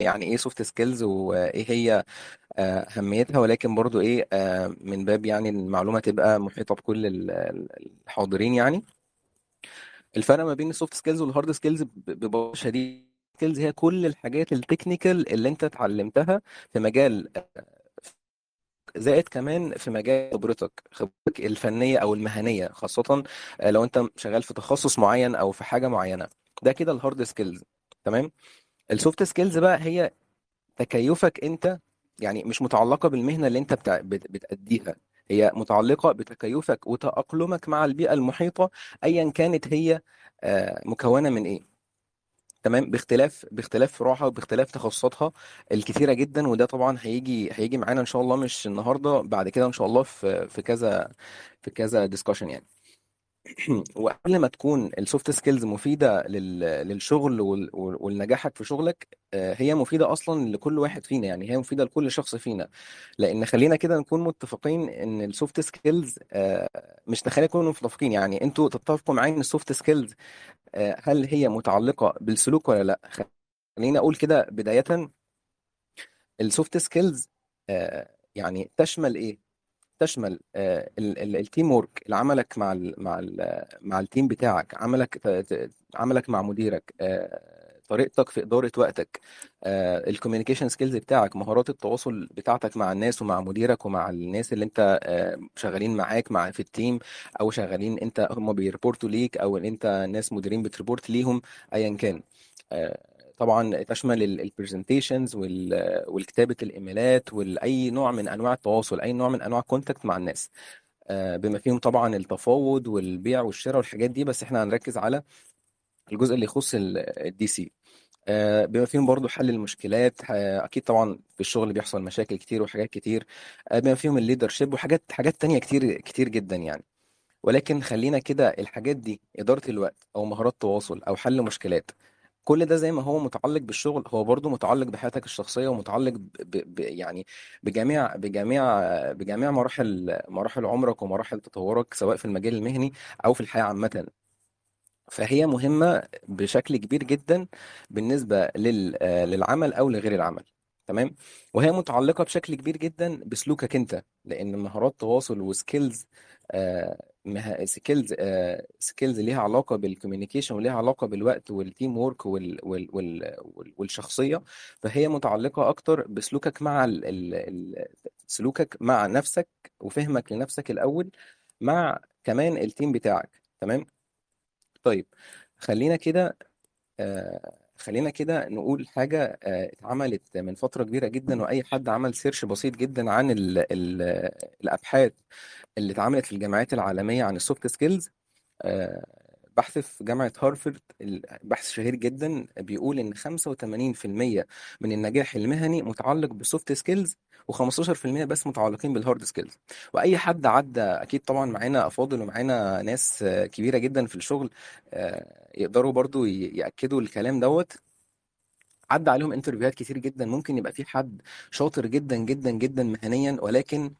يعني إيه soft skills وإيه هي آه، أهميتها ولكن برضو إيه آه، من باب يعني المعلومة تبقى محيطة بكل ال- ال- الحاضرين يعني. الفرق ما بين ال soft skills وال hard skills ببساطة شديدة. skills هي كل الحاجات ال technical اللي أنت اتعلمتها في مجال زائد كمان في مجال خبرتك خبرتك الفنية أو المهنية خاصة آه، لو أنت شغال في تخصص معين أو في حاجة معينة. ده كده ال hard skills تمام؟ ال soft skills بقى هي تكيفك انت يعني مش متعلقة بالمهنة اللي انت بتع... بت... بتأديها. هي متعلقة بتكيفك وتأقلمك مع البيئة المحيطة ايا كانت هي آه، مكونة من إيه. تمام؟ باختلاف باختلاف فروعها وباختلاف تخصصاتها الكتيرة جدا وده طبعا هيجي هيجي معانا إن شاء الله مش النهارده بعد كده إن شاء الله في في كذا في كذا discussion يعني. وقبل ما تكون ال soft skills مفيدة لل... للشغل ولنجاحك في شغلك آه، هي مفيدة أصلا لكل واحد فينا يعني هي مفيدة لكل شخص فينا. لأن خلينا كده نكون متفقين إن ال soft skills مش خلينا نكون متفقين. يعني أنتوا تتفقوا معايا إن ال soft skills هل هي متعلقة بالسلوك ولا لأ؟ خليني أقول كده بداية. ال soft skills يعني تشمل إيه؟ تشمل آه، ال- ال- ال teamwork عملك مع ال مع ال مع ال team بتاعك عملك عملك مع مديرك آه، طريقتك في إدارة وقتك ال communication skills بتاعك مهارات التواصل بتاعتك مع الناس ومع مديرك ومع الناس اللي أنت آه، شغالين معاك مع في ال team أو شغالين أنت هم بي report وا ليك أو ان أنت ناس مديرين بت report ليهم ايا كان آه، طبعا تشمل ال presentations والكتابة الإيميلات واي نوع من أنواع التواصل أي نوع من أنواع ال contact مع الناس. آه، بما فيهم طبعا التفاوض والبيع والشراء والحاجات دي بس إحنا هنركز على الجزء اللي يخص ال DC بما فيهم برضو حل المشكلات آه، أكيد طبعا في الشغل بيحصل مشاكل كتير وحاجات كتير. آه، بما فيهم ال leadership وحاجات حاجات تانية كتير كتير جدا يعني. ولكن خلينا كده الحاجات دي إدارة الوقت أو مهارات تواصل أو حل مشكلات كل ده زي ما هو متعلق بالشغل هو برضو متعلق بحياتك الشخصية ومتعلق ب... ب... يعني بجميع بجميع بجميع مراحل مراحل عمرك ومراحل تطورك سواء في المجال المهني أو في الحياة عامة. فهي مهمة بشكل كبير جدا بالنسبة لل... للعمل أو لغير العمل. تمام؟ وهي متعلقة بشكل كبير جدا بسلوكك أنت لأن مهارات تواصل وسكيلز skills skills ليها علاقة بال communication وليها علاقة بالوقت وال teamwork وال... وال... وال... وال- والشخصية. فهي متعلقة أكتر بسلوكك مع ال... ال... سلوكك مع نفسك وفهمك لنفسك الأول مع كمان ال team بتاعك تمام؟ طيب خلينا كده آه خلينا كده نقول حاجة آه اتعملت من فترة كبيرة جدا وأي حد عمل search بسيط جدا عن ال ال الأبحاث اللي اتعملت في الجامعات العالمية عن ال soft skills بحث في جامعة هارفارد بحث شهير جدا بيقول إن 85% من النجاح المهني متعلق بال soft skills و15% بس متعلقين بال hard skills. وأي حد عدى أكيد طبعا معانا أفاضل ومعانا ناس كبيرة جدا في الشغل آه، يقدروا برضو يأكدوا الكلام دوت. عدى عليهم interview هات كتير جدا ممكن يبقى في حد شاطر جدا جدا جدا مهنيا ولكن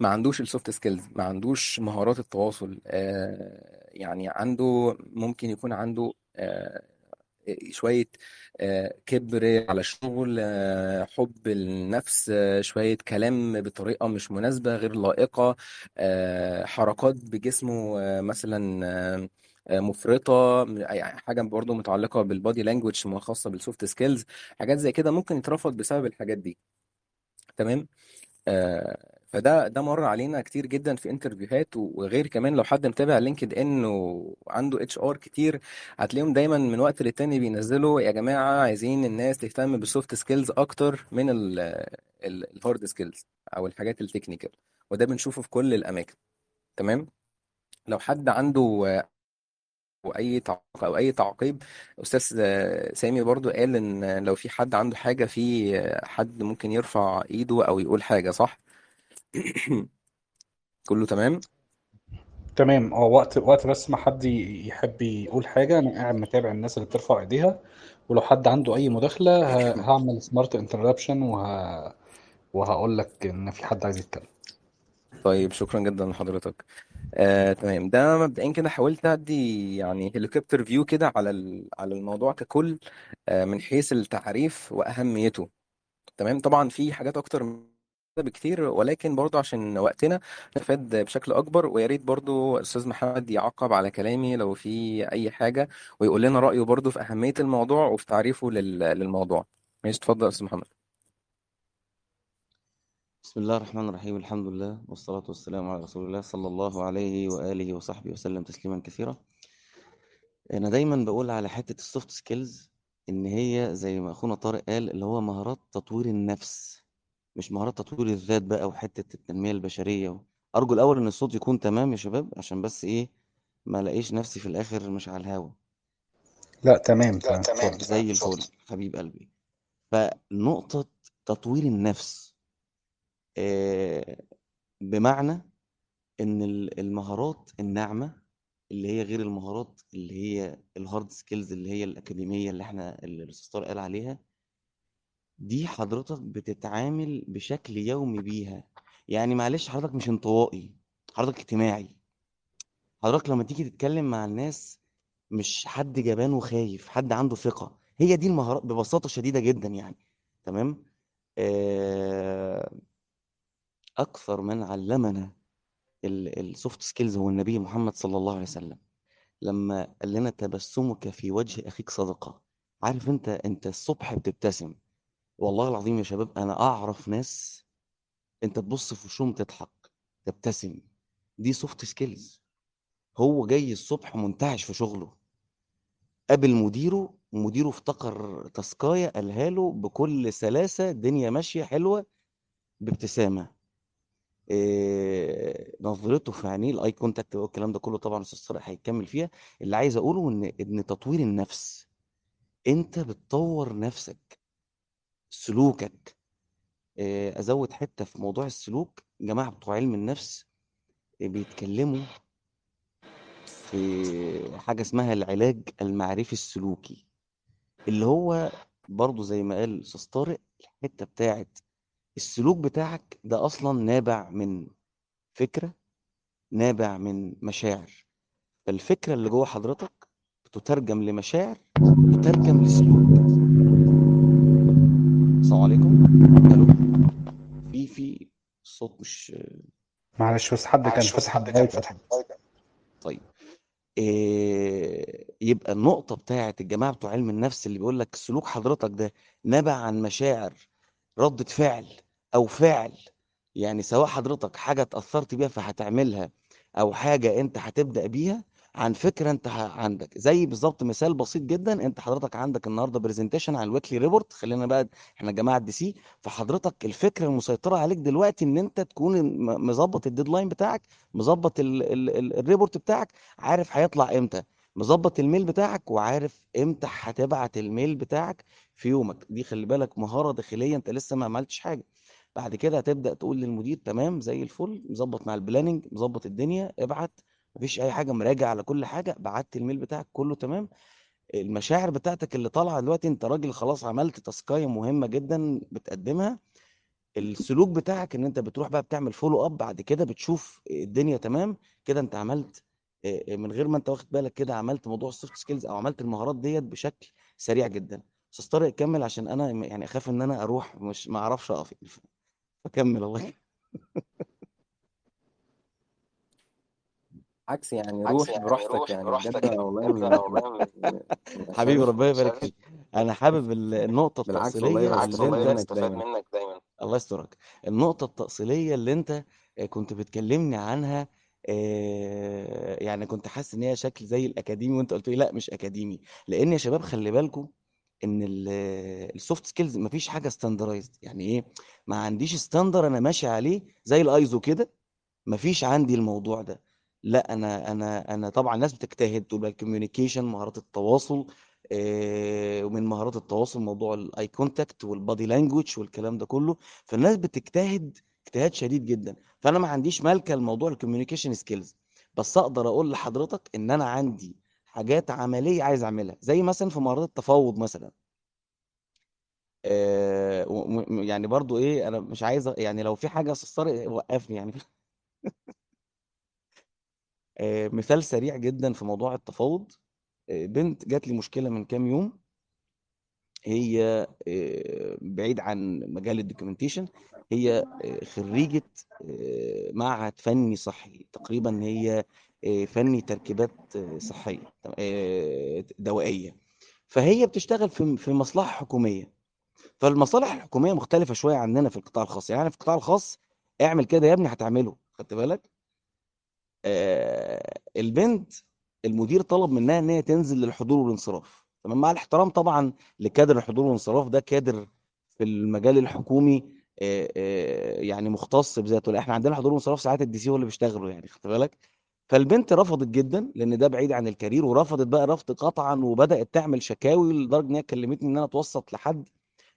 ما عندوش ال soft skills ما عندوش مهارات التواصل آه، يعني عنده ممكن يكون عنده آه، شوية آه، كبر على الشغل حب النفس شوية كلام بطريقة مش مناسبة غير لائقة حركات بجسمه مثلا مفرطة يعني حاجة برضه متعلقة بال body language خاصة بال soft skills حاجات زي كده ممكن يترفض بسبب الحاجات دي. تمام؟ فده ده مر علينا كتير جدا في interview هات وغير كمان لو حد متابع LinkedIn وعنده HR كتير هتلاقيهم دايما من وقت للتاني بينزلوا يا جماعة عايزين الناس تهتم بال soft skills أكتر من ال hard skills أو الحاجات ال technical وده بنشوفه في كل الأماكن. تمام؟ لو حد عنده آه، واي أو أي تعقيب أستاذ سامي برضو قال إن لو في حد عنده حاجة في حد ممكن يرفع إيده أو يقول حاجة صح؟ كله تمام؟ تمام. آه وقت وقت بس ما حد ي- يحب يقول حاجة أنا قاعد متابع الناس اللي بترفع إيديها. ولو حد عنده أي مداخلة ه- هعمل smart interruption وه... وهقول لك إن في حد عايز يتكلم. طيب شكرا جدا لحضرتك. آه، تمام. ده مبدئيا كده حاولت أدي يعني هليكوبتر فيو كده على ال- على الموضوع ككل آه، من حيث التعريف وأهميته. تمام؟ طبعا في حاجات أكتر بكتير ولكن برضو عشان وقتنا نفاد بشكل أكبر ويا ريت برضو أستاذ محمد يعقب على كلامي لو في أي حاجة ويقول لنا رأيه برضو في أهمية الموضوع وفي تعريفه لل- للموضوع. ماشي اتفضل يا أستاذ محمد. بسم الله الرحمن الرحيم الحمد لله والصلاة والسلام على رسول الله صلى الله عليه وآله وصحبه وسلم تسليما كثيرا. أنا دايما بقول على حتة ال soft skills إن هي زي ما أخونا طارق قال اللي هو مهارات تطوير النفس. مش مهارات تطوير الذات بقى وحتة التنمية البشرية أرجو الأول إن الصوت يكون تمام يا شباب عشان بس إيه ما لاقيش نفسي في الآخر مش على الهوا. لا تمام تمام. اتفضل. زي الفل حبيب قلبي. فنقطة تطوير النفس آه، بمعنى إن ال- المهارات الناعمة اللي هي غير المهارات اللي هي ال hard skills اللي هي الأكاديمية اللي إحنا اللي الأستاذ قال عليها دي حضرتك بتتعامل بشكل يومي بيها. يعني معلش حضرتك مش انطوائي حضرتك اجتماعي. حضرتك لما تيجي تتكلم مع الناس مش حد جبان وخايف حد عنده ثقة. هي دي المهارات ببساطة شديدة جدا يعني. تمام؟ آه، أكثر من علمنا ال soft skills هو النبي محمد صلى الله عليه وسلم. لما قال لنا تبسمك في وجه أخيك صدقة. عارف أنت أنت الصبح بتبتسم. والله العظيم يا شباب أنا أعرف ناس أنت تبص في وشهم تضحك تبتسم دي soft skills هو جاي الصبح منتعش في شغله. قابل مديره مديره افتكر تاسكاية قالها له بكل سلاسة الدنيا ماشية حلوة بابتسامة. إيه نظرته في عينيه ال eye contact والكلام ده كله طبعا أستاذ صالح هيكمل فيها. اللي عايز أقوله إن إن تطوير النفس. أنت بتطور نفسك. سلوكك. إيه أزود حتة في موضوع السلوك. جماعة بتوع علم النفس إيه بيتكلموا في حاجة اسمها العلاج المعرفي السلوكي اللي هو برضو زي ما قال الأستاذ طارق الحتة بتاعت السلوك بتاعك ده أصلا نابع من فكرة نابع من مشاعر. فالفكرة اللي جوه حضرتك بتترجم لمشاعر تترجم لسلوك. السلام عليكم. ألو. في في الصوت مش معلش بس حد كان فاتح المايك. فتح طيب. إيه يبقى النقطة بتاعت الجماعة بتوع علم النفس اللي بيقول لك سلوك حضرتك ده نبع عن مشاعر ردة فعل أو فعل. يعني سواء حضرتك حاجة اتأثرت بيها فهتعملها أو حاجة أنت هتبدأ بيها عن فكرة أنت ه- عندك. زي بالظبط مثال بسيط جدا أنت حضرتك عندك النهاردة presentation عن ال weekly report خلينا بقى إحنا جماعة DC فحضرتك الفكرة المسيطرة عليك دلوقتي إن أنت تكون مظبط ال deadline بتاعك مظبط ال- ال- ال- ال report بتاعك عارف هيطلع إمتى. مظبط ال mail بتاعك وعارف إمتى هتبعت ال mail بتاعك في يومك. دي خلي بالك مهارة داخلية أنت لسه ما عملتش حاجة. بعد كده هتبدأ تقول للمدير تمام زي الفل مظبط مع ال planning مظبط الدنيا ابعت مفيش أي حاجة مراجع على كل حاجة بعت ال mail بتاعك كله تمام. المشاعر بتاعتك اللي طالعة دلوقتي أنت راجل خلاص عملت تاسكاية مهمة جدا بتقدمها. السلوك بتاعك إن أنت بتروح بقى بتعمل follow up بعد كده بتشوف الدنيا تمام. كده أنت عملت من غير ما أنت واخد بالك كده عملت موضوع ال soft skills أو عملت المهارات ديت بشكل سريع جدا. أستاذ طارق كمل عشان أنا يعني أخاف إن أنا أروح مش ما أعرفش أقف فكمل الله يكرمك. عكس يعني روح براحتك يعني بجد أنا والله م- م- م- حبيبي ربنا يبارك فيك. أنا حابب ال- النقطة بالعكس والله التأصيليه اللي أنت منك دايما. الله يسترك. النقطة التأصيلية اللي أنت آه، كنت بتكلمني عنها آه، يعني كنت حاسس إن هي شكل زي الأكاديمي وأنت قلت لي لأ مش أكاديمي. لأن يا شباب خلي بالكم إن ال soft skills مفيش حاجة standardized يعني إيه؟ ما عنديش standard أنا ماشي عليه زي الايزو كده. مفيش عندي الموضوع ده. لا أنا أنا أنا طبعا الناس بتجتهد تبقى ال communication مهارات التواصل آه، ومن مهارات التواصل موضوع ال eye contact وال body language والكلام ده كله. فالناس بتجتهد اجتهاد شديد جدا. فأنا ما عنديش مالكه لموضوع ال communication skills بس أقدر أقول لحضرتك إن أنا عندي حاجات عملية عايز أعملها. زي مثلا في مهارات التفاوض مثلا. آه، يعني برضو إيه أنا مش عايز يعني لو في حاجة استفسار وقفني يعني. مثال سريع جدا في موضوع التفاوض. آه، بنت جات لي مشكلة من كام يوم. هي آه، بعيد عن مجال الدوكيومنتيشن هي آه، خريجة آه، معهد فني صحي. تقريبا هي آه، فني تركيبات آه، صحية آه، دوائية. فهي بتشتغل في مصلحة حكومية. فالمصالح الحكومية مختلفة شوية عننا في القطاع الخاص. يعني في القطاع الخاص اعمل كده يا ابني هتعمله خدت بالك؟ آه، البنت المدير طلب منها إن هي تنزل للحضور والانصراف. تمام؟ مع الاحترام طبعا لكادر الحضور والانصراف ده كادر في المجال الحكومي آه، آه، يعني مختص بذاته. إحنا عندنا حضور وانصراف ساعات ال DC هو اللي بيشتغلوا يعني خدت بالك؟ فالبنت رفضت جدا لأن ده بعيد عن الكارير ورفضت بقى رفض قطعا وبدأت تعمل شكاوي لدرجة إن هي كلمتني إن أنا أتوسط لحد.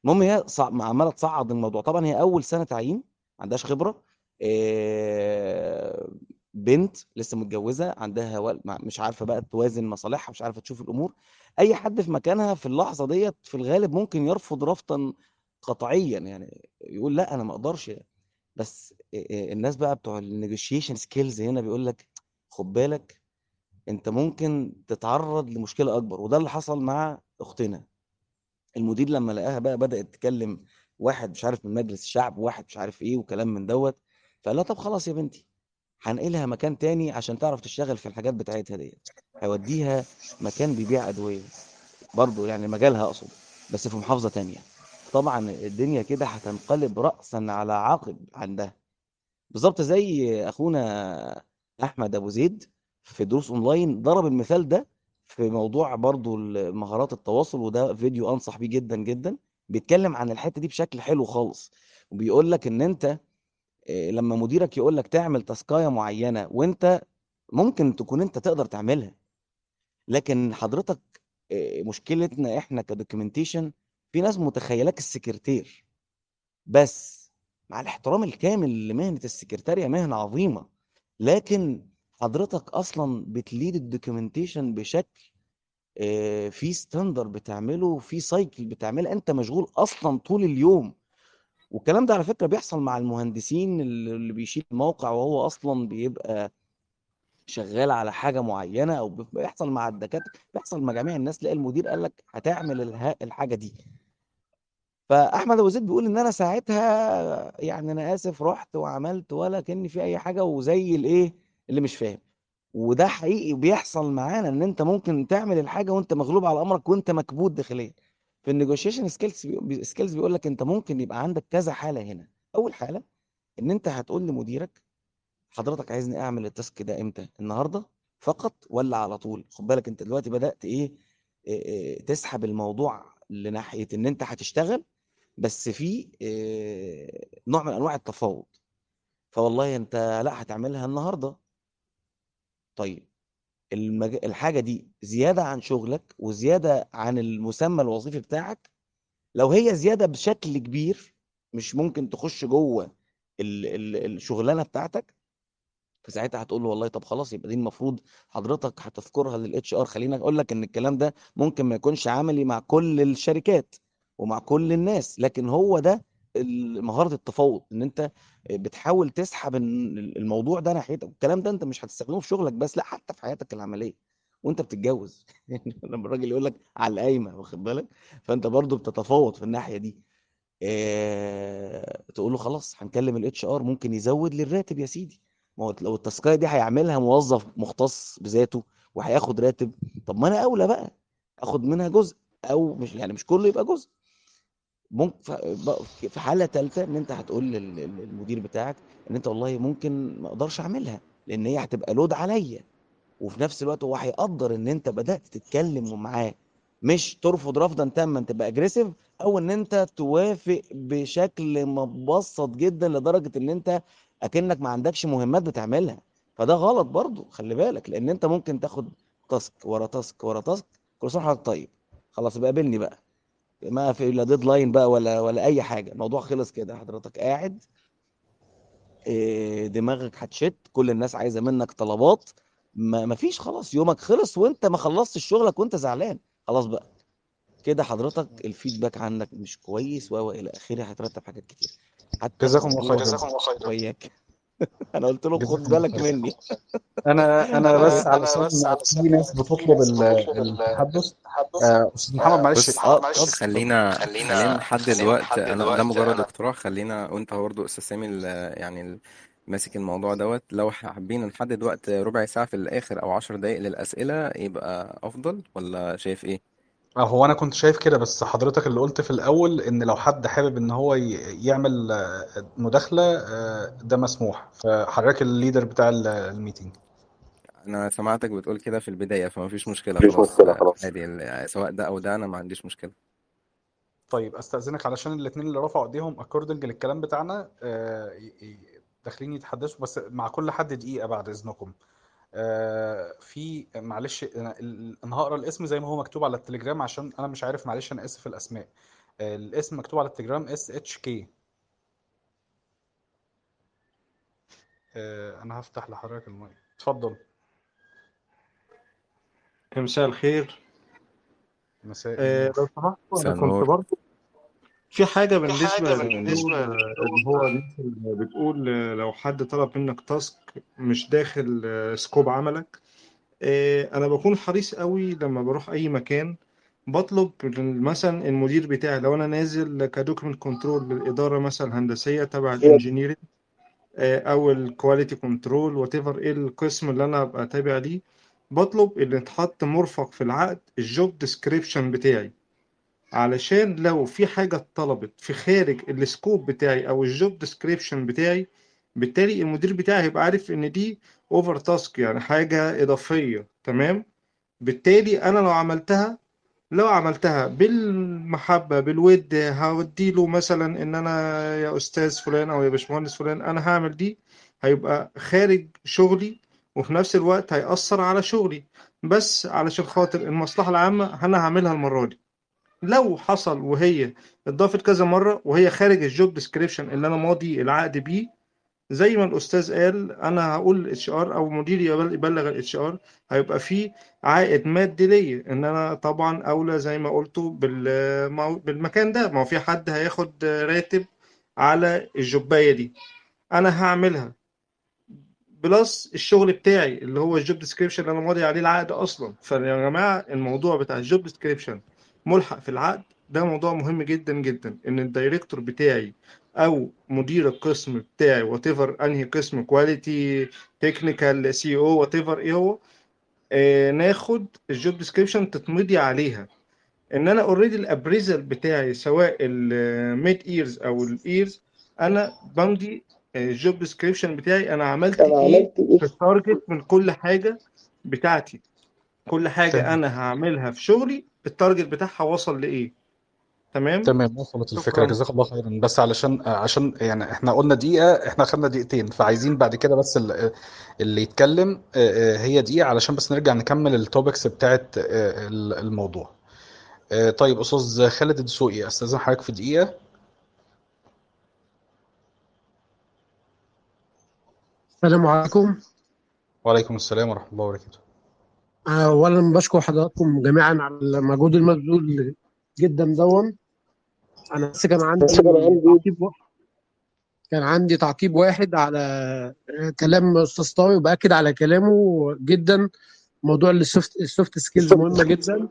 المهم هي عمالة تصعد الموضوع. طبعا هي أول سنة تعيين ما عندهاش خبرة. آه، بنت لسه متجوزة عندها ول... مش عارفة بقى توازن مصالحها مش عارفة تشوف الأمور. أي حد في مكانها في اللحظة ديت في الغالب ممكن يرفض رفضا قطعيا يعني يقول لأ أنا ما أقدرش. بس الناس بقى بتوع ال negotiation skills هنا بيقول لك خد بالك أنت ممكن تتعرض لمشكلة أكبر وده اللي حصل مع أختنا. المدير لما لقاها بقى بدأت تكلم واحد مش عارف من مجلس الشعب وواحد مش عارف إيه وكلام من دوت فقال لها طب خلاص يا بنتي. هنقلها مكان تاني عشان تعرف تشتغل في الحاجات بتاعتها ديت. هيوديها مكان بيبيع أدوية. برضه يعني مجالها أقصد بس في محافظة تانية. طبعا الدنيا كده هتنقلب رأسا على عقب عندها. بالظبط زي أخونا أحمد أبو زيد في دروس أونلاين ضرب المثال ده في موضوع برضو مهارات التواصل وده فيديو أنصح بيه جدا جدا. بيتكلم عن الحتة دي بشكل حلو خالص. وبيقول لك إن أنت لما مديرك يقول لك تعمل تاسكاية معينة وانت ممكن تكون انت تقدر تعملها لكن حضرتك آه، مشكلتنا إحنا ك documentation في ناس متخيلاك السكرتير. بس مع الاحترام الكامل لمهنة السكرتارية مهنة عظيمة لكن حضرتك أصلا بتليد ال documentation بشكل آه، في standard بتعمله في cycle بتعملها انت مشغول أصلا طول اليوم والكلام ده على فكرة بيحصل مع المهندسين اللي بيشيل الموقع وهو أصلا بيبقى شغال على حاجة معينة أو بيحصل مع الدكاترة بيحصل مع جميع الناس تلاقي المدير قال لك هتعمل الحاجة دي. فأحمد أبو زيد بيقول إن أنا ساعتها يعني أنا آسف رحت وعملت ولا كأن في أي حاجة وزي الإيه اللي مش فاهم. وده حقيقي بيحصل معانا إن أنت ممكن تعمل الحاجة وأنت مغلوب على أمرك وأنت مكبوت داخليا. في ال negotiation skills skills بيقول لك انت ممكن يبقى عندك كذا حالة هنا. أول حالة إن أنت هتقول لمديرك حضرتك عايزني أعمل التاسك ده إمتى؟ النهارده فقط ولا على طول؟ خد بالك أنت دلوقتي بدأت إيه؟ إيه، إيه، تسحب الموضوع لناحية إن أنت هتشتغل بس في آه، نوع من أنواع التفاوض. فوالله أنت لأ هتعملها النهارده. طيب المج... الحاجة دي زيادة عن شغلك وزيادة عن المسمى الوظيفي بتاعك لو هي زيادة بشكل كبير مش ممكن تخش جوه ال... ال... الشغلانة بتاعتك فساعتها هتقول له والله طب خلاص يبقى دي المفروض حضرتك هتذكرها للاتش ار خليني أقول لك إن الكلام ده ممكن ما يكونش عملي مع كل الشركات ومع كل الناس لكن هو ده مهارة التفاوض إن أنت بتحاول تسحب ال- الموضوع ده ناحيتك الكلام ده أنت مش هتستخدمه في شغلك بس لأ حتى في حياتك العملية وأنت بتتجوز. لما الراجل يقول لك على القايمة واخد بالك؟ فأنت برضو بتتفاوض في الناحية دي. إيه... تقول له خلاص هنكلم ال HR ممكن يزود لي الراتب يا سيدي. ما هو لو التاسكايه دي هيعملها موظف مختص بذاته وهياخد راتب طب ما أنا أولى بقى آخد منها جزء أو مش يعني مش كله يبقى جزء. ممكن في حالة ثالثه إن أنت هتقول لل- لل- للمدير بتاعك إن أنت والله ممكن ما أقدرش أعملها لأن هي هتبقى load عليا. وفي نفس الوقت هو هيقدر إن أنت بدأت تتكلم معاه. مش ترفض رفضا تاما تبقى aggressive أو إن أنت توافق بشكل مبسط جدا لدرجة إن أنت أكنك ما عندكش مهمات بتعملها. فده غلط برضو خلي بالك لأن أنت ممكن تاخد task ورا task ورا task كل سنة وحضرتك طيب. خلاص يبقى قابلني بقى. ما في لا deadline بقى ولا ولا أي حاجة. الموضوع خلص كده. حضرتك قاعد إيه، دماغك هتشت. كل الناس عايزة منك طلبات. ما فيش خلاص. يومك خلص وأنت ما خلصتش شغلك وأنت زعلان. خلاص بقى. كده حضرتك الفيدباك عنك مش كويس و إلى آخره. هترتب حاجات كتير. حتى جزاكم الله الموضوع خيرا ده وياك أنا قلت له خد بالك مني. أنا أنا بس علشان في ناس بتطلب ال- التحدث آه، أستاذ محمد معلش. بص آه اتفضل خلينا خلينا نحدد وقت أنا ده مجرد اقتراح. خلينا وأنت برضه أستاذ سامي ال- يعني ماسك الموضوع دوت. لو حابين نحدد وقت ربع ساعة في الآخر أو عشر دقايق للأسئلة يبقى أفضل ولا شايف إيه؟ هو أنا كنت شايف كده بس حضرتك اللي قلت في الأول إن لو حد حابب إن هو ي- يعمل آه، مداخلة آه، ده مسموح. فحضرتك ال leader بتاع ال- ال meeting. أنا سمعتك بتقول كده في البداية فما فيش مشكلة مفيش خلاص. مشكلة خلاص. عادي ال- سواء ده أو ده أنا ما عنديش مشكلة. طيب أستأذنك علشان الاثنين اللي رفعوا إيديهم according للكلام بتاعنا آه، ي- ي- داخلين يتحدثوا بس مع كل حد دقيقة بعد إذنكم. في معلش أنا هقرأ الاسم زي ما هو مكتوب على التليجرام عشان أنا مش عارف معلش أنا آسف الأسماء. آه، الاسم مكتوب على التليجرام SHK أنا هفتح لحضرتك المايك. اتفضل. مساء الخير. مساء آه، لو سمحت مساء أنا كنت برضه في حاجة بالنسبة اللي هو بتقول آه، لو حد طلب منك task مش داخل آه، scope عملك آه، أنا بكون حريص قوي لما بروح أي مكان بطلب مثلا المدير بتاعي لو أنا نازل ك document control للإدارة مثلا هندسية تبع ال engineering أو ال quality control whatever إيه القسم اللي أنا أبقى تابع ليه بطلب ان يتحط مرفق في العقد ال job description بتاعي. علشان لو في حاجة اتطلبت في خارج ال scope بتاعي أو ال job description بتاعي بالتالي المدير بتاعي هيبقى عارف إن دي over task يعني حاجة إضافية تمام؟ بالتالي أنا لو عملتها لو عملتها بالمحبة بالود هوديله مثلا إن أنا يا أستاذ فلان أو يا باشمهندس فلان أنا هعمل دي هيبقى خارج شغلي وفي نفس الوقت هيأثر على شغلي. بس علشان خاطر المصلحة العامة أنا هعملها المرة دي. لو حصل وهي اتضافت كذا مرة وهي خارج ال job description اللي أنا ماضي العقد بيه زي ما الأستاذ قال أنا هقول ال HR أو مديري يبل- يبلغ ال HR هيبقى في عائد مادي ليا إن أنا طبعا أولى زي ما قلته بالمكان ده. ما هو في حد هياخد راتب على الجوبايه دي. أنا هعملها. plus الشغل بتاعي اللي هو ال job description اللي أنا ماضي عليه العقد أصلا. فيا جماعة الموضوع بتاع ال job description ملحق في العقد ده موضوع مهم جدا جدا. إن ال director بتاعي أو مدير القسم بتاعي whatever أنهي قسم quality technical سي أو whatever إيه هو آه، ناخد ال job description تتمضي عليها. إن أنا already ال appraisal بتاعي سواء ال mid years أو الايرز أنا بمضي ال job description بتاعي. أنا عملت إيه في ال target من كل حاجة بتاعتي. كل حاجة أنا هعملها في شغلي ال target بتاعها وصل لإيه؟ تمام؟ تمام وصلت الفكرة. شكرا. جزاك الله خيرا. بس علشان عشان يعني إحنا قلنا دقيقة إحنا خدنا دقيقتين فعايزين بعد كده بس ال- اللي يتكلم آه، آه، هي دقيقة علشان بس نرجع نكمل ال topics بتاعت آه، ال- الموضوع. طيب أستاذ خالد الدسوقي أستاذن حضرتك في دقيقة؟ السلام عليكم. وعليكم السلام ورحمة الله وبركاته. أولا بشكر حضراتكم جميعا على المجهود المبذول جدا دون أنا بس كان عندي تعقيب واحد. كان عندي تعقيب واحد على كلام أستاذ طارق وبأكد على كلامه جدا. موضوع ال soft ال soft skills مهمة جدا.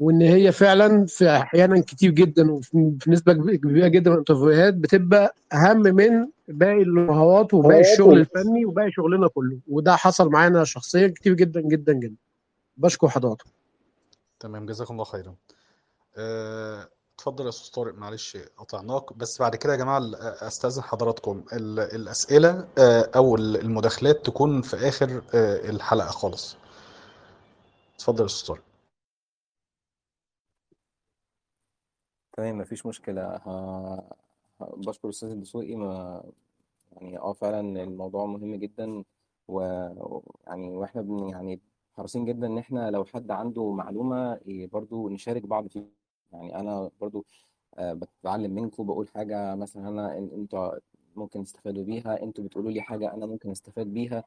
وإن هي فعلا في أحيانا كتير جدا وفي في نسبة كبيرة جدا من ال interviewهات بتبقى أهم من باقي المهارات وباقي الشغل الفني وباقي شغلنا كله. وده حصل معانا شخصيا كتير جدا جدا جدا. بشكر حضراتكم. تمام جزاكم الله خيرا. آه، اتفضل يا أستاذ طارق معلش قطعناك. بس بعد كده يا جماعة ال- أستأذن حضراتكم. ال- الأسئلة آه، أو المداخلات تكون في آخر آه، الحلقة خالص. اتفضل يا أستاذ طارق. تمام مفيش مشكلة. ه... ه- بشكر أستاذ الدسوقي. ما يعني آه فعلا الموضوع مهم جدا ويعني وإحنا بن يعني حريصين جدا إن إحنا لو حد عنده معلومة برضو نشارك بعض فيها. يعني أنا برضو آه، بتعلم منكم بقول حاجة مثلا أنا أنتوا ممكن تستفادوا بيها أنتوا بتقولوا لي حاجة أنا ممكن أستفاد بيها.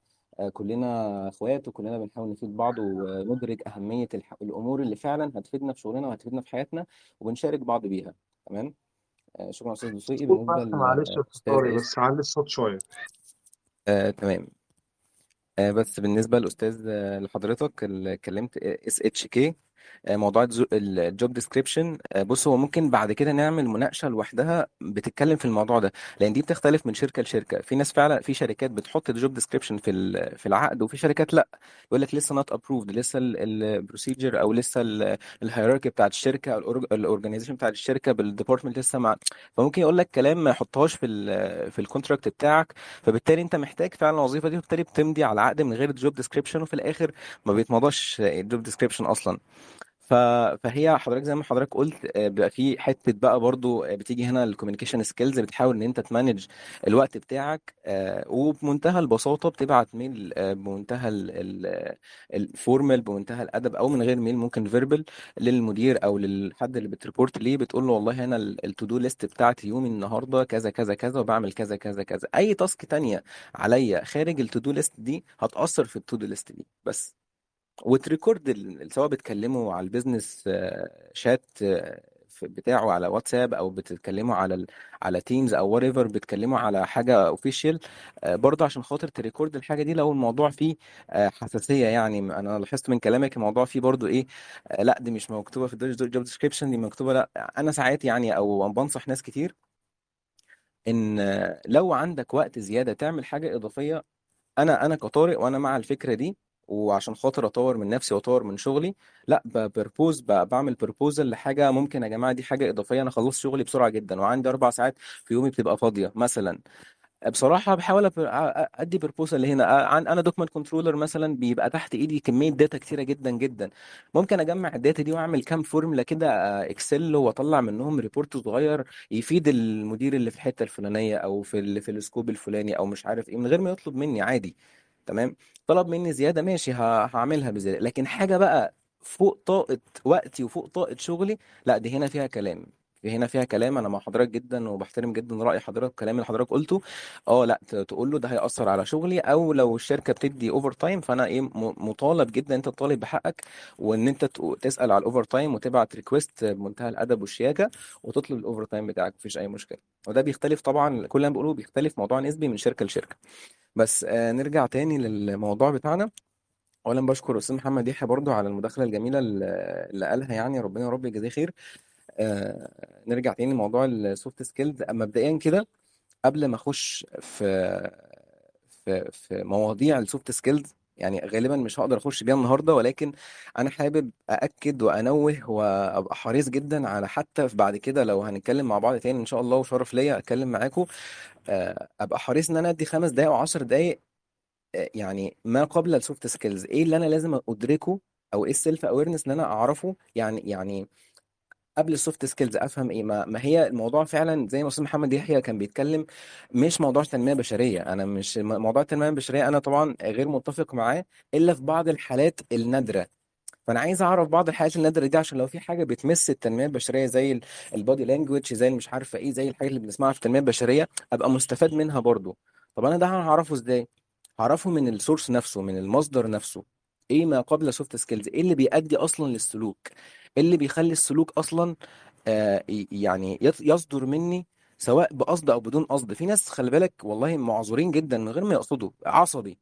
كلنا اخوات وكلنا بنحاول نفيد بعض وندرك أهمية الح... الأمور اللي فعلا هتفيدنا في شغلنا وهتفيدنا في حياتنا وبنشارك بعض بيها تمام؟ آه، شكرا أستاذ دسوقي بالنسبة معلش يا بس علي الصوت شوية. آه، تمام. آه، بس بالنسبة للاستاذ آه، لحضرتك اللي اتكلمت SHK. موضوع ال job description بص هو ممكن بعد كده نعمل مناقشة لوحدها بتتكلم في الموضوع ده لأن دي بتختلف من شركة لشركة. في ناس فعلا في شركات بتحط ال job description في في العقد وفي شركات لأ. يقول لك لسه not approved لسه ال procedure أو لسه ال hierarchy بتاعت الشركة أو ال organization بتاعت الشركة بال department لسه مع فممكن يقول لك كلام ما يحطهاش في في ال contract بتاعك فبالتالي أنت محتاج فعلا الوظيفة دي وبالتالي بتمضي على عقد من غير ال job description وفي الآخر ما بيتمضاش ال job description أصلا. فهي حضرتك زي ما حضرتك قلت آه، بيبقى في حتة بقى برضو آه، بتيجي هنا ال communication skills بتحاول إن أنت ت manage الوقت بتاعك آه، وبمنتهى البساطة بتبعت mail بمنتهى ال formal بمنتهى الأدب أو من غير mail ممكن verbal للمدير أو للحد اللي بت report ليه بتقول له والله أنا ال to do list بتاعتي يومي النهارده كذا كذا كذا وبعمل كذا كذا كذا. أي task تانية عليا خارج ال to do list دي هتأثر في ال to do list دي. بس. وت record سواء بتكلموا على ال business chat بتاعه على واتساب أو بتتكلموا على ال... على تيمز أو whatever بتتكلموا على حاجة official برضه عشان خاطر ت record الحاجة دي لو الموضوع فيه حساسية يعني أنا لاحظت من كلامك الموضوع فيه برضه إيه لأ دي مش مكتوبة في ال job description دي مكتوبة لأ أنا ساعات يعني أو بنصح ناس كتير إن لو عندك وقت زيادة تعمل حاجة إضافية أنا أنا كطارق وأنا مع الفكرة دي وعشان خاطر أطور من نفسي وأطور من شغلي لأ بب propose بعمل proposal لحاجة ممكن يا جماعة دي حاجة إضافية أنا خلصت شغلي بسرعة جدا وعندي أربع ساعات في يومي بتبقى فاضية مثلا. بصراحة بحاول أدي proposal هنا أنا document controller مثلا بيبقى تحت إيدي كمية data كتيرة جدا جدا. ممكن أجمع ال data دي وأعمل كام فورمولا كده Excel وأطلع منهم report صغير يفيد المدير اللي في الحتة الفلانية أو في ال- في ال scope الفلاني أو مش عارف إيه من غير ما يطلب مني عادي. تمام؟ طلب مني زيادة ماشي هعملها بزيادة. لكن حاجة بقى فوق طاقة وقتي وفوق طاقة شغلي لأ دي هنا فيها كلام. هنا فيها كلام أنا مع حضرتك جدا وبحترم جدا رأي حضرتك والكلام اللي حضرتك قلته. آه لأ تقول له ده هيأثر على شغلي أو لو الشركة بتدي overtime فأنا إيه مطالب جدا أنت تطالب بحقك وإن أنت تسأل على ال overtime وتبعت request بمنتهى الأدب والشياكة وتطلب ال overtime بتاعك مفيش أي مشكلة. وده بيختلف طبعا كل اللي أنا بقوله بيختلف موضوع نسبي من شركة لشركة. بس آه نرجع تاني للموضوع بتاعنا. اولا بشكر أستاذ محمد يحيى برضو على المداخلة الجميلة اللي قالها يعني ربنا يا رب يجزيه خير. نرجع تاني لموضوع ال soft skills مبدئيا كده قبل ما أخش في في في مواضيع ال soft skills يعني غالبا مش هقدر أخش بيها النهارده ولكن أنا حابب أأكد وأنوه وأبقى حريص جدا على حتى في بعد كده لو هنتكلم مع بعض تاني إن شاء الله وشرف ليا أتكلم معاكم. آه، أبقى حريص إن أنا أدي خمس دقائق 10 دقائق آه، يعني ما قبل ال soft skills إيه اللي أنا لازم أدركه أو إيه ال self awareness اللي أنا أعرفه؟ يعني يعني قبل السوفت سكيلز أفهم إيه. ما, ما هي الموضوع فعلا زي ما أستاذ محمد يحيى كان بيتكلم مش موضوع تنميه بشريه أنا مش موضوع التنمية البشرية أنا طبعا غير متفق معاه إلا في بعض الحالات النادرة. فأنا عايز أعرف بعض الحاجات النادرة دي عشان لو في حاجة بتمس التنمية البشرية زي ال body language زي مش عارفة إيه زي الحاجات اللي بنسمعها في التنمية البشرية أبقى مستفاد منها برضو. طب أنا ده هعرفه إزاي؟ هعرفه من ال source نفسه من المصدر نفسه. إيه ما قبل soft skills إيه اللي بيؤدي أصلا للسلوك؟ اللي بيخلي السلوك أصلا آه يعني يص- يصدر مني سواء بقصد أو بدون قصد. في ناس خلي بالك والله معذورين جدا من غير ما يقصدوا عصبي.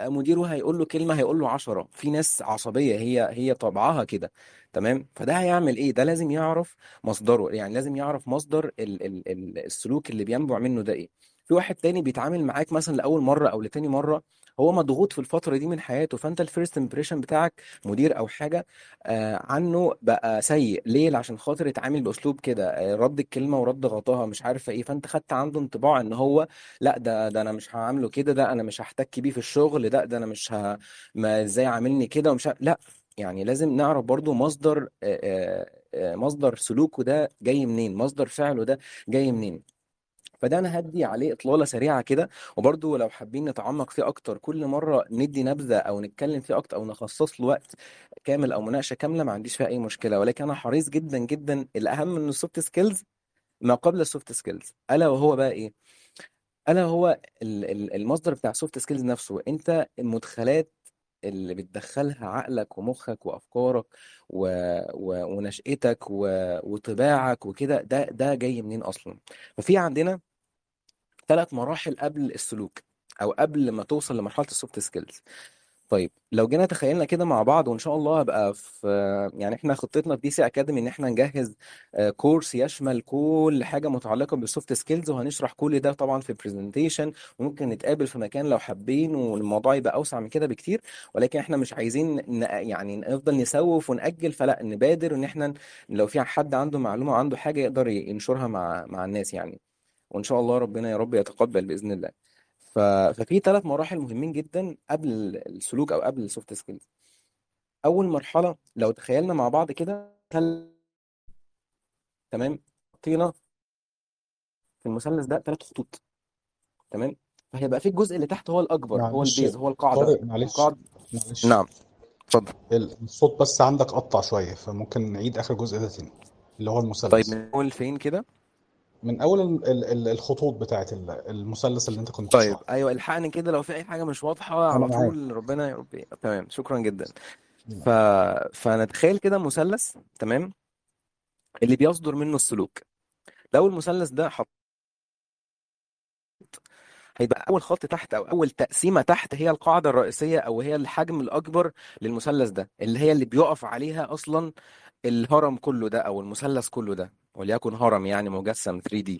مديره هيقول له كلمة هيقول له عشرة. في ناس عصبية هي هي طبعها كده تمام؟ فده هيعمل إيه؟ ده لازم يعرف مصدره. يعني لازم يعرف مصدر ال ال ال السلوك اللي بينبع منه ده إيه. في واحد تاني بيتعامل معاك مثلا لأول مرة أو لتاني مرة هو مضغوط في الفترة دي من حياته فأنت ال first impression بتاعك مدير أو حاجة آه عنه بقى سيء. ليه؟ عشان خاطر يتعامل بأسلوب كده آه رد الكلمة ورد غطاها مش عارفة إيه. فأنت خدت عنده انطباع إن هو لأ ده ده أنا مش هعامله كده ده أنا مش هحتك بيه في الشغل ده ده أنا مش ه... ما إزاي عاملني كده ومش ه... لأ. يعني لازم نعرف برضو مصدر آه، آه، آه، مصدر سلوكه ده جاي منين مصدر فعله ده جاي منين. فده أنا هدي عليه إطلالة سريعة كده وبرضو لو حابين نتعمق فيه أكتر كل مرة ندي نبذة أو نتكلم فيه أكتر أو نخصص له وقت كامل أو مناقشة كاملة ما عنديش فيها أي مشكلة. ولكن أنا حريص جدا جدا الأهم من ال soft skills ما قبل ال soft skills ألا وهو بقى إيه؟ ألا هو ال- ال- المصدر بتاع ال soft skills نفسه. أنت المدخلات اللي بتدخلها عقلك ومخك وأفكارك و... و... ونشأتك و... وطباعك وكده ده ده جاي منين أصلا؟ ففي عندنا ثلاث مراحل قبل السلوك أو قبل ما توصل لمرحلة ال soft skills طيب لو جينا تخيلنا كده مع بعض وإن شاء الله هبقى في يعني إحنا خطتنا في DC Academy إن إحنا نجهز آه، كورس يشمل كل حاجة متعلقة بال soft skills وهنشرح كل ده طبعا في presentation وممكن نتقابل في مكان لو حابين والموضوع يبقى أوسع من كده بكتير ولكن إحنا مش عايزين يعني نفضل نسوف ونأجل فلا نبادر إن إحنا لو في حد عنده معلومة وعنده حاجة يقدر ينشرها مع مع الناس يعني. وإن شاء الله ربنا يا رب يتقبل بإذن الله. ف... ففي ثلاث مراحل مهمين جدا قبل السلوك أو قبل ال soft skills أول مرحلة لو تخيلنا مع بعض كده تل... تمام؟ حطينا في المثلث ده ثلاث خطوط تمام؟ فهيبقى في الجزء اللي تحت هو الأكبر هو معلش البيز هو القاعدة. طارق معلش القاعده معلش. نعم اتفضل. الصوت بس عندك قطع شوية فممكن نعيد آخر جزء ده تاني اللي هو طيب المثلث من أول فين كده؟ من ال- الخطوط بتاعت ال- المثلث اللي أنت كنت طيب بتشرحه. أيوه الحقني كده لو في أي حاجة مش واضحة على طول ربنا يا رب تمام شكرا جدا. ف... نعم. فنتخيل كده مثلث تمام اللي بيصدر منه السلوك. لو المثلث ده حط هيبقى أول خط تحت أو أول تقسيمة تحت هي القاعدة الرئيسية أو هي الحجم الأكبر للمثلث ده اللي هي اللي بيقف عليها أصلا الهرم كله ده أو المثلث كله ده وليكن هرم يعني مجسم 3D